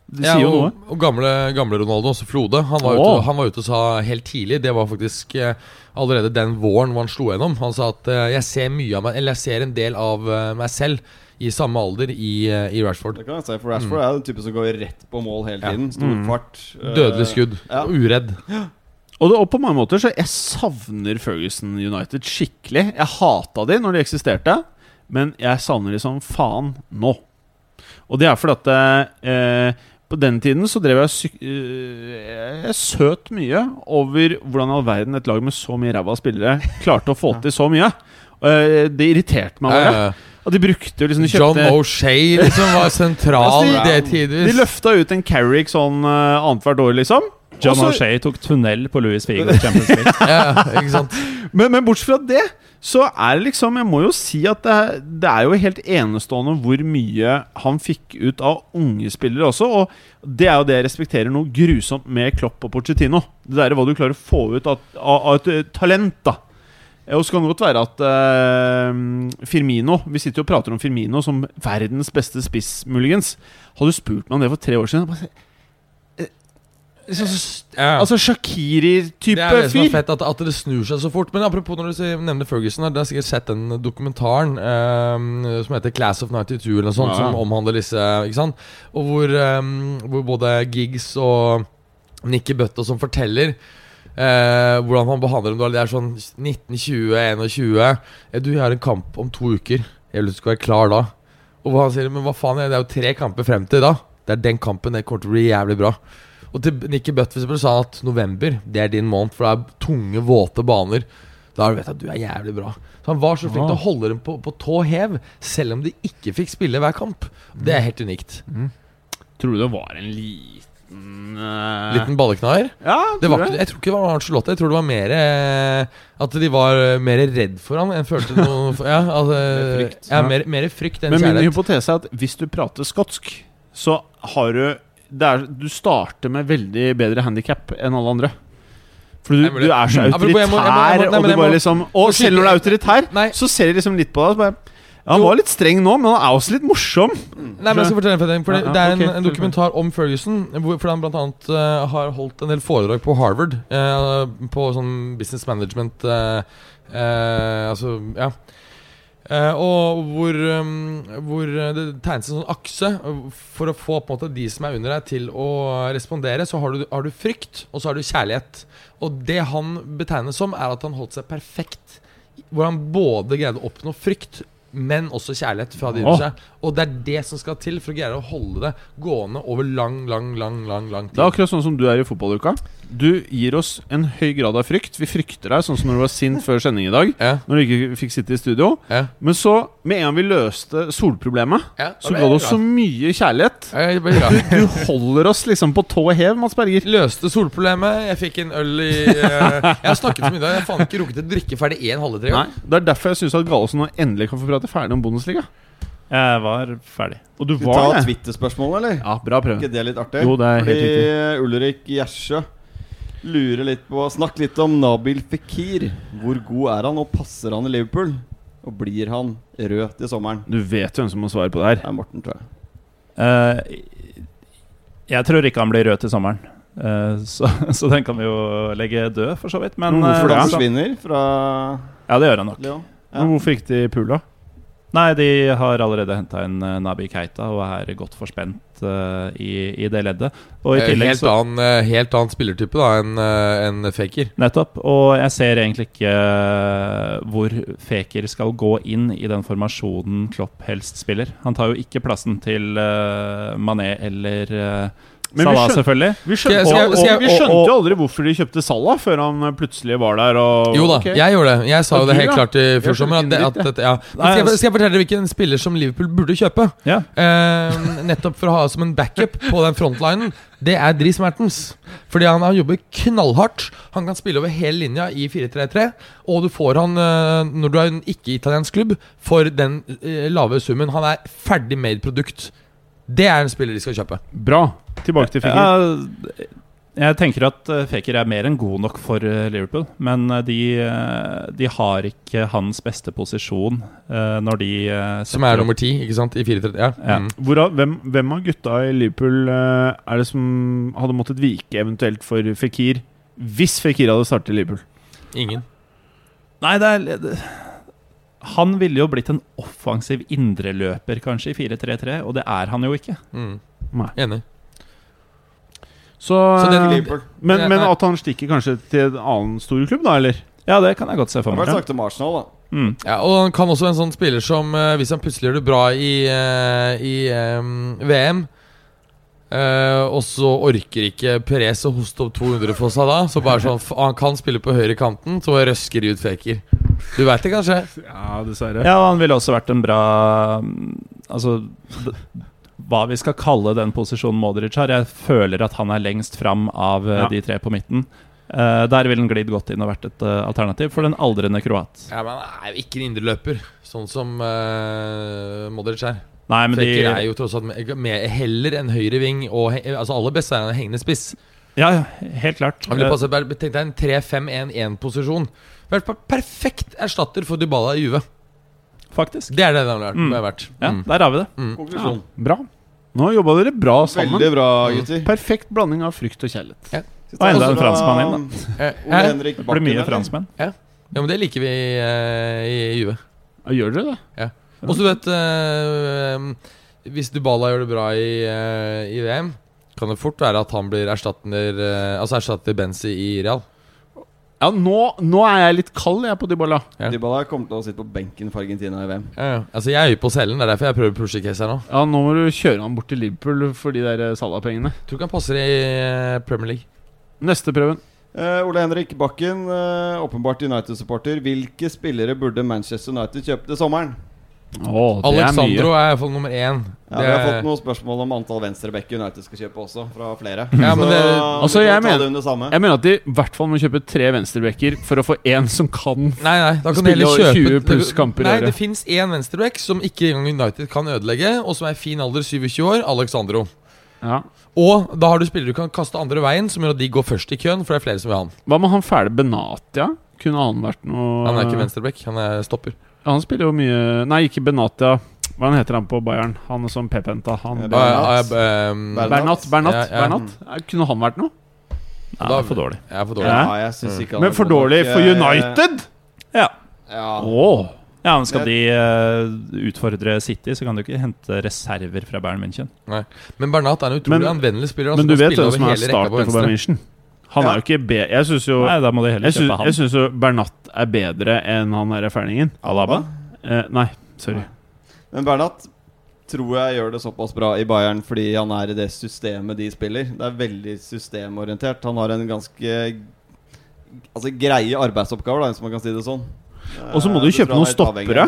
De sier ja, og, noe. og gamle, gamle Ronaldo, også Flode, han var, oh. ute, han var ute og sa helt tidlig Det var faktisk eh, allerede den våren hvor han slo gjennom. Han sa at eh, jeg ser mye av meg Eller jeg ser en del av eh, meg selv i samme alder i, i Rashford. Det kan jeg si, for Rashford er den type som går rett på mål hele Ja. tiden. Stor Mm. fart. eh, Dødelig skudd. ja. Og uredd. Og, det, og på mange måter så Jeg savner Ferguson United skikkelig. Jeg hata de når de eksisterte. men jeg savner de som faen nå. Og det er fordi at eh, på den tiden så drev jeg syk øh, Jeg søt mye over hvordan i all verden et lag med så mye ræva spillere klarte å få til så mye. Eh, det irriterte meg bare. Ja, ja. Og de brukte liksom de John O'Shay O'Shea liksom var sentral Altså, de- det tidvis. De løfta ut en Carrick sånn uh, annethvert år, liksom. John O'Shea tok tunnel på Louis Figo i Champions League. ja, ikke sant? Men, men bortsett fra det, så er det liksom Jeg må jo si at det, det er jo helt enestående hvor mye han fikk ut av unge spillere også. Og det er jo det jeg respekterer noe grusomt med Klopp og Pochettino. Det der er hva du klarer å få ut av, av, av et eh, talent, da. Eh, Og så kan det godt være at eh, Firmino Vi sitter jo og prater om Firmino som verdens beste spiss, muligens. Hadde du spurt meg om det for tre år siden liksom så- Ja. Altså det Shakiri-type er det som er fett, at, at det snur seg så fort. Men apropos når du nevner Ferguson, Du dere har sikkert sett den dokumentaren um, som heter Class of 92, eller noe sånt, Ja. som omhandler disse Ikke sant? Og hvor, um, hvor både Giggs og Nikki Bøtta som forteller eh, hvordan han behandler dem. Det er sånn 19, 20, 21 eh, Du, jeg har en kamp om to uker. Jeg vil at du skal være klar da. Og han sier Men hva faen, det er jo tre kamper frem til da. Det er den kampen. Det kommer til å bli jævlig bra. Og til Nikki Butt for eksempel, sa han at november Det er din måned, for det er tunge, våte baner. Da vet du at du er jævlig bra. Så han var så flink til å holde dem på, på tå hev, selv om de ikke fikk spille hver kamp. Det er helt unikt. Tror du det var en liten eh, Liten balleknaer. Ja, jeg. jeg tror ikke det var Arncelotti. Jeg tror det var mer eh, At de var mer redd for han enn følte noe Ja, altså, Mer frykt. Ja, mer, mer frykt enn Men min kjærlighet. hypotese er at hvis du prater skotsk, så har du er, Du starter med veldig bedre handikap enn alle andre. For du, du er så autoritær, og du bare liksom Og selv når du er autoritær, så ser de liksom litt på deg så bare ja, Han var litt streng nå, men han er også litt morsom. Nei, men jeg skal fortelle en ting, for det, det er en, en dokumentar om Ferguson hvor for han blant annet eh, har holdt en del foredrag på Harvard. Uh, på sånn business management uh, Altså, ja. Eh, og hvor, um, hvor det tegnes en sånn akse eh, for å få på en måte de som er under deg, til å respondere. Så har du, har du frykt, og så har du kjærlighet. Og det han betegnes som, er at han holdt seg perfekt. Hvor han både greide å oppnå frykt, men også kjærlighet fra de rundt seg. Og det er det som skal til for å greie å holde det gående over lang, lang, lang lang, lang tid. Det er akkurat sånn som du er i fotballuka. Du gir oss en høy grad av frykt. Vi frykter deg, sånn som når du var sint før sending i dag. Ja, Når du ikke fikk sitte i studio. ja, Men så, med en gang vi løste solproblemet, ja. så ga du oss så mye kjærlighet. Ja, jeg. Du holder oss liksom på tå hev, Mats Berger. Løste solproblemet. Jeg fikk en øl i uh, Jeg har snakket så mye i dag. Jeg har faen ikke rukket å drikke ferdig én halvliter Nei, engang. Det er derfor jeg syns at Gallosen nå endelig kan få prate ferdig om Bundesliga. Jeg var ferdig. Og du Skal vi var ta. Twitter-spørsmålet, eller? Ja, bra prøve. ikke det litt artig? Jo, det er helt Fordi Ulrik Gjersjø lurer litt på Snakk litt om Nabil Fikir. Hvor god er han, og passer han i Liverpool? Og blir han rød til sommeren? Du vet jo hvem som må svare på det her. Det er Morten, tror jeg. Uh, jeg tror ikke han blir rød til sommeren. Uh, så, så den kan vi jo legge død, for så vidt. Men Men hvorfor uh, det? Han forsvinner fra Ja, det gjør han nok. Lyon. Ja. Men hvorfor gikk de i pool, da? Nei, de har allerede henta inn eh, Nabi Keita og er godt forspent uh, i, i det leddet. Og i Eh, tillegg Helt så annen, helt annen spillertype da enn en Faker. Nettopp. Og jeg ser egentlig ikke hvor Faker skal gå inn i den formasjonen Klopp helst spiller. Han tar jo ikke plassen til uh, Mané eller uh, Men vi Salah, skjønner- selvfølgelig. Vi skjønte, skal jeg- skal jeg- og, vi skjønte og- jo aldri hvorfor de kjøpte Salah før han plutselig var der. Og, Jo da, okay. jeg gjorde det. Jeg sa jo det helt klart i fjor sommer. At skjønner at, ja. Skal, jeg, skal jeg fortelle dere hvilken spiller som Liverpool burde kjøpe? Ja. Eh, nettopp for å ha som en backup på den frontlinen. Det er Dris Mertens. Fordi han, han jobber knallhardt. Han kan spille over hele linja i 4-3-3. Og du får han, eh, når du er en ikke-italiensk klubb, for den eh, lave summen. Han er ferdig made produkt. Det er en spiller de skal kjøpe. Bra. Tilbake til Fikir. Ja, jeg tenker at Faker er mer enn god nok for eh, Liverpool. Men eh, de, eh, de har ikke hans beste posisjon eh, når de eh, Som er nummer ti, ikke sant? I 4-3. Ja. Ja. Mm. Hvorav, hvem, hvem av gutta i Liverpool eh, er det som hadde måttet vike eventuelt for Fikir hvis Fikir hadde startet i Liverpool? Ingen. Nei, det er det, Han ville jo blitt en offensiv indreløper, kanskje, i 4-3-3, og det er han jo ikke. Mm. Nei. Enig. Så, Så eh, men, men at han stikker kanskje til en annen stor klubb, da, eller? Ja, det kan jeg godt se for Det har meg. vært sagt om Arsenal, da. Mm. Ja, og han kan også være en sånn spiller som eh, Hvis han plutselig gjør det bra i, eh, i um, VM uh, Og så orker ikke Perez å hoste opp 200 for seg da Så bare sånn, f- han kan spille på høyre kanten Så røsker de ut feker Du vet det kanskje? Ja, dessverre. Ja, han ville også vært en bra mm, Altså Hva vi skal kalle den posisjonen Modric har. Jeg føler at han er lengst fram av eh, Ja. de tre på midten. Uh, der ville han glidd godt inn og vært et uh, alternativ for den aldrende kroat. Ja, men han er jo ikke en indreløper Sånn som uh, Modric er Nei, men de er jo tross alt med, med, heller en høyre ving Og altså aller best er han en hengende spiss Ja, ja, helt klart. Han ville passet, Tenk deg en 3-5-1-1-posisjon Vært perfekt erstatter for Dybala i Juve faktisk. Det er det den har vært, Mm. vært. Ja, Mm. der har vi det. Mm. Ja, Bra. Nå jobba dere bra sammen. Veldig bra, gutter. Perfekt blanding av frykt og kjærlighet. Og enda en Fra franskmann inn, da. Ole eh, Det blir mye franskmenn. Ja, men det liker vi uh, i Juve. Ja, gjør dere det? Og så vet uh, Hvis Dybala gjør det bra i, uh, i VM, kan det fort være at han blir erstatter uh, Altså erstatter Benzi i Real. Ja, nå, nå er jeg litt kald jeg på Dybala. Ja. Dybala kommer til å sitte på benken for Argentina i VM. Ja, ja. Altså Jeg er høy på cellen, det er derfor jeg prøver å pushe case her nå. Ja, Nå må du kjøre han bort til Liverpool for de der Salah-pengene. Tror ikke han passer i eh, Premier League. Neste prøven. Uh, Ole Henrik Bakken, uh, åpenbart United-supporter. Hvilke spillere burde Manchester United kjøpe til sommeren? Er Alexandro mye. er iallfall nummer én. Ja, Det Vi har er- fått noen spørsmål om antall venstrebacker United skal kjøpe også, fra flere. Ja, men det- så, Altså, jeg mener- det. Jeg mener at de i hvert fall må kjøpe tre venstrebacker for å få én som kan Nei, nei, da kan Spille heller kjøpe 20 pluss kamper i Nei, året. det fins én venstreback som ikke engang United kan ødelegge, og som er i fin alder, 27 år, Alexandro. Ja. Og da har du spillere du kan kaste andre veien, som gjør at de går først i køen, for det er flere som vil ha han. Hva med han fæle Benatia? Kunne han vært noe Han er ikke venstreback, han er stopper. Han spiller jo mye Nei, ikke Benatia. Hva heter han på Bayern? Han som Pep henta. Han Ja, Bernat. Bernat. Bernat. Ja, ja. Bernat. Kunne han vært noe? Nei, Da- er for dårlig. jeg er for dårlig. Ja. Ja, jeg synes ikke han Men er for dårlig for eh, United! Ja. Ja. Åh Ja, men Skal de uh, utfordre City, så kan du ikke hente reserver fra Bayern München. Nei. Men Bernat er en utrolig Men- anvendelig spiller. Men du vet hvem som er starter for. Bayern München? Han Ja. er jo ikke be... Jeg syns jo Nei, da må de heller kjøpe han. jeg syns jo Bernat er bedre enn han derre ferningen. Alaba? Eh, nei, sorry. Men Bernat tror jeg gjør det såpass bra i Bayern fordi han er i det systemet de spiller. Det er veldig systemorientert. Han har en ganske Altså greie arbeidsoppgaver, da, hvis man kan si det sånn. Og så må Eh, du kjøpe noen er stoppere.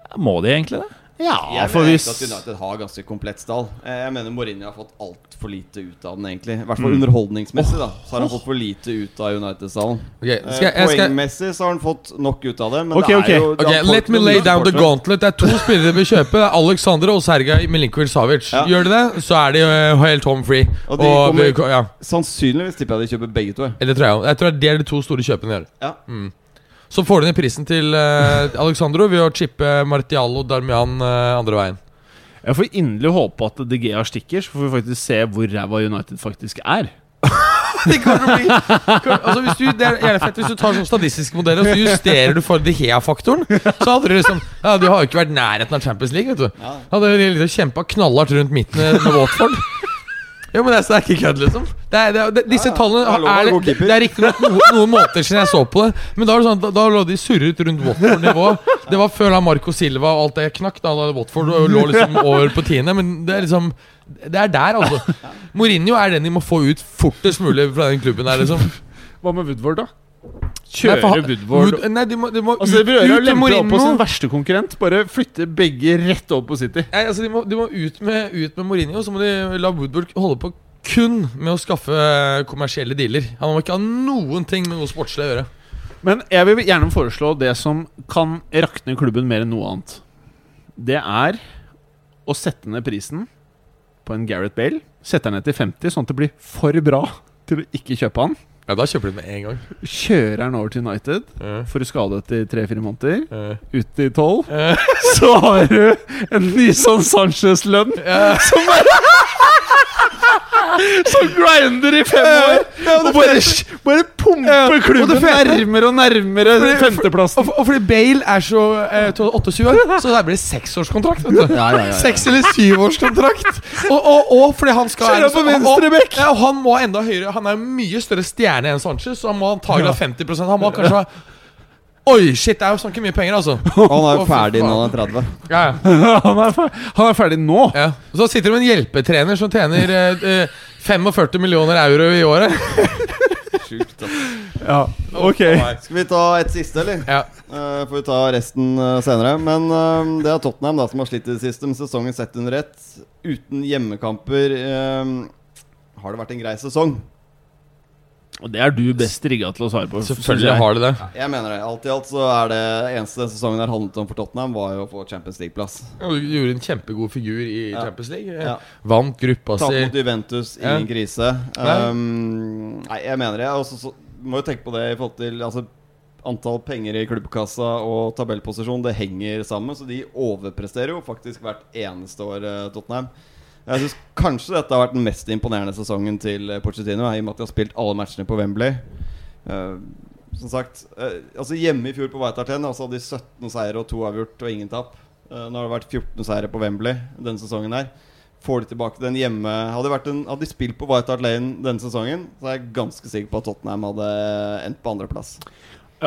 Ja, Må de egentlig det? Ja, Jeg for hvis at United har ganske komplett stall. Eh, Jeg mener Mourinho har fått altfor lite ut av den, egentlig. I hvert fall Mm. underholdningsmessig. da Så har han fått for lite ut av United-stallen. Okay, Eh, skal, Poengmessig så har han fått nok ut av det. Men Ok, det er jo okay. Let me lay down the gauntlet. Det er to spillere vi kjøper. Det er Alexandre og Sergej Milinkovic Savic. Ja. Gjør de det, så er de eh, helt home free. Og de Og kommer- ja, Sannsynligvis tipper jeg de kjøper begge to. det tror jeg. Jeg tror det er de to store kjøpene de gjør. Ja. Mm. Så får du ned prisen til uh, Alexandro ved å chippe Martialo Darmian uh, andre veien. Jeg får inderlig håpe at De Gea stikker, så får vi faktisk se hvor ræva United faktisk er. Det kan bli altså hvis du, Det er gjerne fett hvis du tar sånn statistiske modeller og så justerer du for De Gea-faktoren. Så hadde du liksom Ja, du har jo ikke vært nærheten av Champions League, vet du. Ja. Hadde de kjempa knallhardt rundt midten med Watford. Jo, men det er, det er ikke kødd, liksom. Det er, det disse tallene er det, er riktignok noen, noen måneder siden jeg så på det, men da, sånn, da, da lå de surret rundt Watford-nivå. Det var før da Marco Silva og alt det knakk. Da hadde Watford lå liksom over på tiende, men det er liksom Det er der, altså. Mourinho er den de må få ut fortest mulig fra den klubben der, liksom. Hva med Woodward, da? Kjøre Woodward Wood- Nei, de må, de må Altså, ut, vil ut med opp på sin verste konkurrent. Bare flytte begge rett opp på City. Nei, altså, de, må, de må ut med, ut med Mourinho, så må de la Woodward holde på kun med å skaffe kommersielle dealer. Han må ikke ha noen ting med noe sportslig å gjøre. Men jeg vil gjerne foreslå det som kan rakne klubben mer enn noe annet. Det er å sette ned prisen på en Gareth Bale. Sette den ned til 50, sånn at det blir for bra til å ikke kjøpe han. Ja, Da kjøper de med en gang. Kjører han over til United Uh, for å skade etter tre-fire måneder. uh, Ut i tolv. uh. Så har du en ny sånn Sanchez-lønn som bare Som grinder i fem år! Og bare, bare pumper klubben nærmere og nærmere Fordi- femteplassen. Og, og fordi Bale er så eh, to- 28 år, så der blir det seksårskontrakt. vet du Seks- eller syvårskontrakt. Og, og, og fordi han skal Kjører på venstre og, og han må enda høyere Han er mye større stjerne enn Sanchez, så han må antagelig ha 50 Han må kanskje ha Oi, shit, det er jo snakker mye penger, altså. Og han er jo ferdig når han er 30. Ja, ja. han, er han er ferdig nå! Ja. Og så sitter det med en hjelpetrener som tjener eh, eh, 45 millioner euro i året. Sjukt, ass. Ja, ok Skal vi ta et siste, eller? Ja. Uh, får vi ta resten uh, senere. Men uh, det er Tottenham da som har slitt i det siste. Med sesongen sett under ett, uten hjemmekamper, har det vært en grei sesong. Og det er du best rigga til å svare på. Selvfølgelig har det det. Jeg mener det. Alt i alt så er det eneste den sesongen her handlet om for Tottenham, var jo å få Champions League-plass. Ja, Du gjorde en kjempegod figur i Ja. Champions League. Ja. Vant gruppa si. Tatt mot Juventus, Ja. ingen krise. Nei. Um, nei, jeg mener det. Og så så- må jo tenke på det i forhold til altså, antall penger i klubbkassa og tabellposisjon. Det henger sammen, så de overpresterer jo faktisk hvert eneste år, eh, Tottenham. Jeg syns kanskje dette har vært den mest imponerende sesongen til eh, Pochettino, i og med at de har spilt alle matchene på Wembley. Uh, som sagt, uh, altså hjemme i fjor på White Hart altså hadde de 17 seire og to avgjort og ingen tap. Uh, nå har det vært 14 seire på Wembley denne sesongen her. Får de tilbake den hjemme Hadde, en, hadde de spilt på White Hart Lane denne sesongen, så er jeg ganske sikker på at Tottenham hadde endt på andreplass.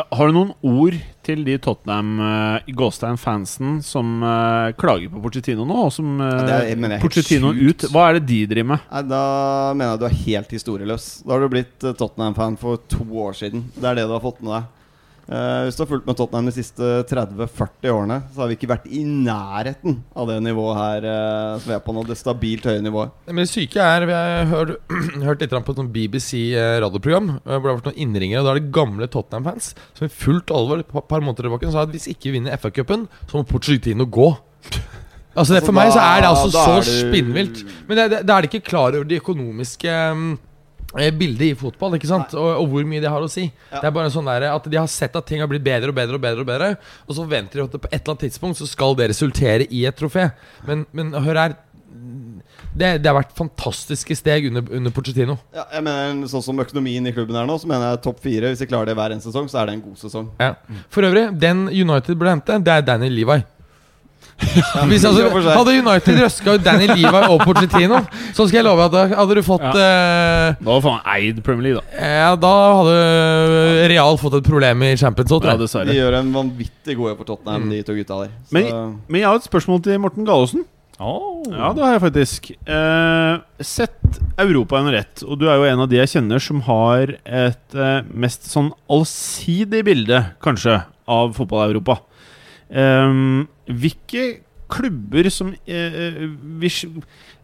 Har du noen ord til de Tottenham uh, i Gåstein-fansen som eh, klager på Pochettino nå? Og som uh, er Pochettino ut Hva er det de driver med? Nei, Da mener jeg du er helt historieløs. Da har du blitt eh, Tottenham-fan for to år siden. Det er det du har fått med deg. Eh, hvis du har fulgt med Tottenham de siste 30-40 årene, så har vi ikke vært i nærheten av det nivået her eh, som vi er på nå. Det stabilt høye nivået. Men det syke er Vi har hørt, hørt litt på et BBC-radioprogram eh, hvor det har vært noen innringere. Og da er det gamle Tottenham-fans som i fullt alvor et par- måneder tilbake sa at hvis ikke vi vinner FA-cupen, så må Pochettino gå. Altså det, Altså, For meg så er det altså så du- spinnvilt. Men det- det- da er de ikke klar over de økonomiske eh, bildet i fotball, ikke sant? Og, og hvor mye det har å si. Ja. Det er bare sånn der at De har sett at ting har blitt bedre og bedre og bedre, og bedre Og så venter de at på et eller annet tidspunkt så skal det resultere i et trofé. Men, men hør her det, det har vært fantastiske steg under, under Pochettino. Ja, jeg mener Sånn som økonomien i klubben er nå, så mener jeg topp fire. Hvis de klarer det hver en sesong, så er det en god sesong. Ja. For øvrig, den United burde hente, det er Danny Levi. Hvis, altså, hadde United røska ut Danny Levi og Pochettino, så skal jeg love at da hadde du fått eh, Da var faen eid Premier League, da. Ja, da hadde Real fått et problem i Champions League. Ja, dessverre. De gjør en vanvittig gode for Tottenham, Mm. de to gutta der. Så, Men- Men jeg har et spørsmål til Morten Gallosen. Ja, det har jeg faktisk. Eh, sett Europa under ett, og du er jo en av de jeg kjenner som har et eh, mest sånn allsidig bilde, kanskje, av fotball-Europa. Eh, hvilke klubber som eh, vi,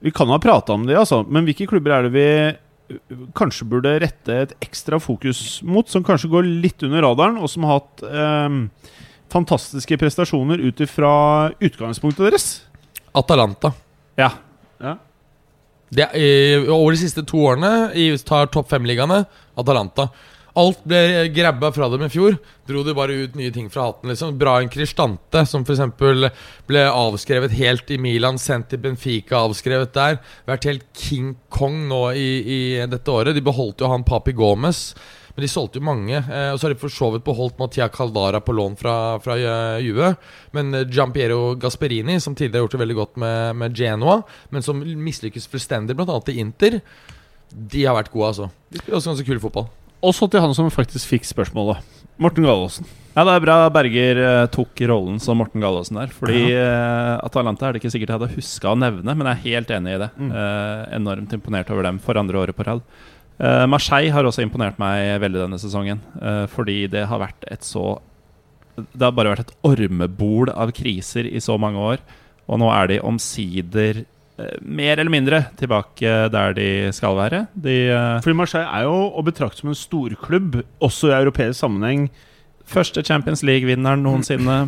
vi kan ha prata om det, altså, men hvilke klubber er det vi eh, kanskje burde rette et ekstra fokus mot, som kanskje går litt under radaren, og som har hatt eh, fantastiske prestasjoner ut ifra utgangspunktet deres? Atalanta. Ja. Det er, eh, over de siste to årene i tar topp fem-ligaene Atalanta. Alt ble grabba fra dem i fjor. Dro de bare ut nye ting fra hatten. liksom Brain Cristante, som f.eks. ble avskrevet helt i Milan, sendt til Benfica, avskrevet der. Vært helt King Kong nå i, i dette året. De beholdt jo han Papi Gomez. Men de solgte jo mange. Eh, og så har de for så vidt beholdt Mattia Caldara på lån fra, fra eh, Juve. Men eh, Giampiero Gasperini, som tidligere har gjort det veldig godt med, med Genoa, men som mislykkes fullstendig, bl.a. i Inter, de har vært gode, altså. De spiller også ganske kul fotball. Og så til han som faktisk fikk spørsmålet. Morten Gallaasen. Ja, det er bra Berger eh, tok rollen som Morten Gallaasen der. Fordi eh, Atalanta er det ikke sikkert jeg hadde huska å nevne, men jeg er helt enig i det. Mm. Eh, enormt imponert over dem for andre året på rad. Uh, Marseille har også imponert meg veldig denne sesongen, fordi det har vært et så Det har bare vært et ormebol av kriser i så mange år, og nå er de omsider mer eller mindre tilbake der de skal være. De eh, Fordi Marseille er jo å betrakte som en storklubb, også i europeisk sammenheng. Første Champions League-vinneren noensinne.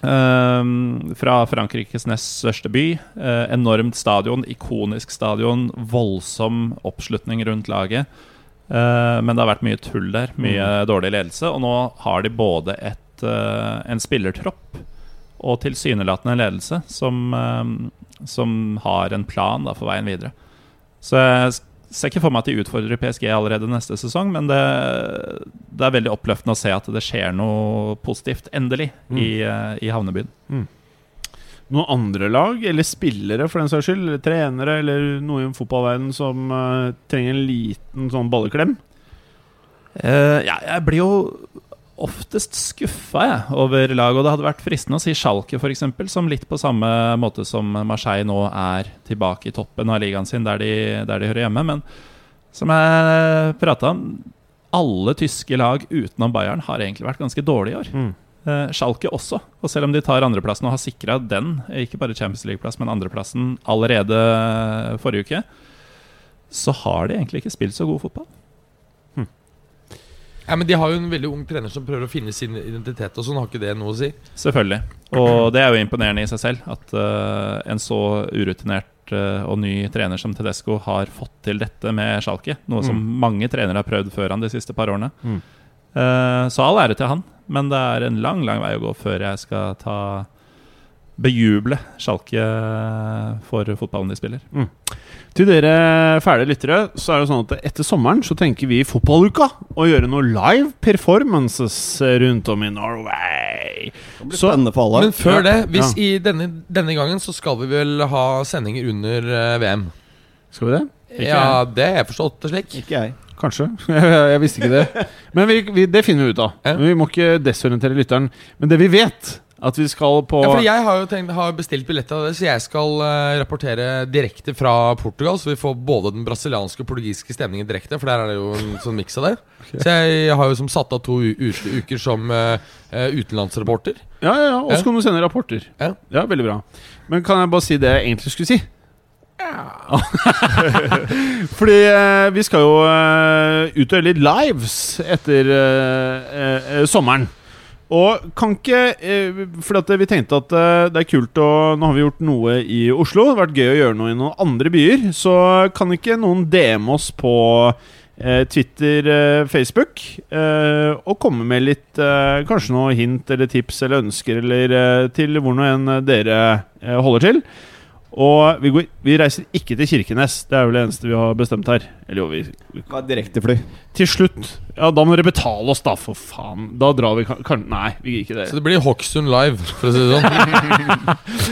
Um, fra Frankrikes nest største by. Uh, enormt stadion, ikonisk stadion. Voldsom oppslutning rundt laget. Uh, men det har vært mye tull der. Mye dårlig ledelse. Og nå har de både et, uh, en spillertropp og tilsynelatende en ledelse som, eh, som har en plan da, for veien videre. Så jeg ser ikke for meg at de utfordrer PSG allerede neste sesong, men det, det er veldig oppløftende å se at det skjer noe positivt, endelig, i, eh, i havnebyen. Noen andre lag, eller spillere for den saks skyld, eller trenere, eller noe i fotballverdenen som uh, trenger en liten sånn balleklem? Uh, ja, jeg blir jo oftest skuffa jeg over lag, og det hadde vært fristende å si Schalke, f.eks., som litt på samme måte som Marseille nå er tilbake i toppen av ligaen sin, der de, der de hører hjemme. Men som jeg prata om, alle tyske lag utenom Bayern har egentlig vært ganske dårlige i år. Mm. Eh, Schalke også. Og selv om de tar andreplassen og har sikra den, ikke bare Champions League-plass, men andreplassen allerede forrige uke, så har de egentlig ikke spilt så god fotball. Ja, men De har jo en veldig ung trener som prøver å finne sin identitet. og sånn, Har ikke det noe å si? Selvfølgelig. Og det er jo imponerende i seg selv at uh, en så urutinert uh, og ny trener som Tedesco har fått til dette med Schalke. Noe som mange trenere har prøvd før han de siste par årene. Mm. Uh, så all ære til han, men det er en lang lang vei å gå før jeg skal ta bejuble Schalke for fotballen de spiller. Til dere fæle lyttere, så er det sånn at etter sommeren så tenker vi i fotballuka å gjøre noe live performances rundt om i Norway. Det blir Så- spennende for alle. Men før det, hvis Ja. i denne, denne gangen så skal vi vel ha sendinger under eh, VM? Skal vi det? Ja, det har jeg forstått det slik. Ikke jeg. Kanskje. jeg visste ikke det. Men vi, vi, det finner vi ut av. Ja. Vi må ikke desorientere lytteren. Men det vi vet, at vi skal på Ja, for Jeg har jo tenkt, har bestilt billett av det, så jeg skal uh, rapportere direkte fra Portugal. Så vi får både den brasilianske og portugisiske stemningen direkte. For der er det jo en sånn miks av det. Så jeg har jo som satt av to uker som uh, utenlandsreporter. Ja, ja, ja. Og så kan du sende rapporter. Ja. ja, Veldig bra. Men kan jeg bare si det jeg egentlig skulle si? Ja. Fordi vi skal jo ut og gjøre litt lives etter uh, sommeren. Og kan ikke For at vi tenkte at eh, det er kult å Nå har vi gjort noe i Oslo. Det har vært gøy å gjøre noe i noen andre byer. Så kan ikke noen DM oss på eh, Twitter, eh, Facebook, eh, og komme med litt eh, Kanskje noe hint eller tips eller ønsker eller eh, til hvor nå enn dere eh, holder til. Og vi, går, vi reiser ikke til Kirkenes. Det er vel det eneste vi har bestemt her. Eller jo, vi, vi var direktefly. Til slutt. Ja, da må dere betale oss, da, for faen. Da drar vi kan, kan, Nei, vi gir ikke det. Så det blir Hokksund live, for å si det sånn.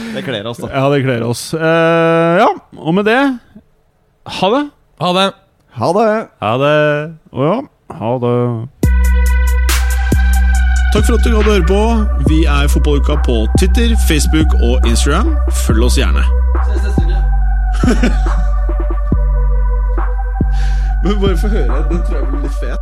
Det kler oss, da. Ja, det kler oss. Uh, ja, og med det Ha det. Ha det. Ha det. Ha det! Å ja. Ha det. Takk for at du gadd å høre på. Vi er Fotballuka på Twitter, Facebook og Instagram. Følg oss gjerne. Men bare få høre. Den tror jeg blir litt fet.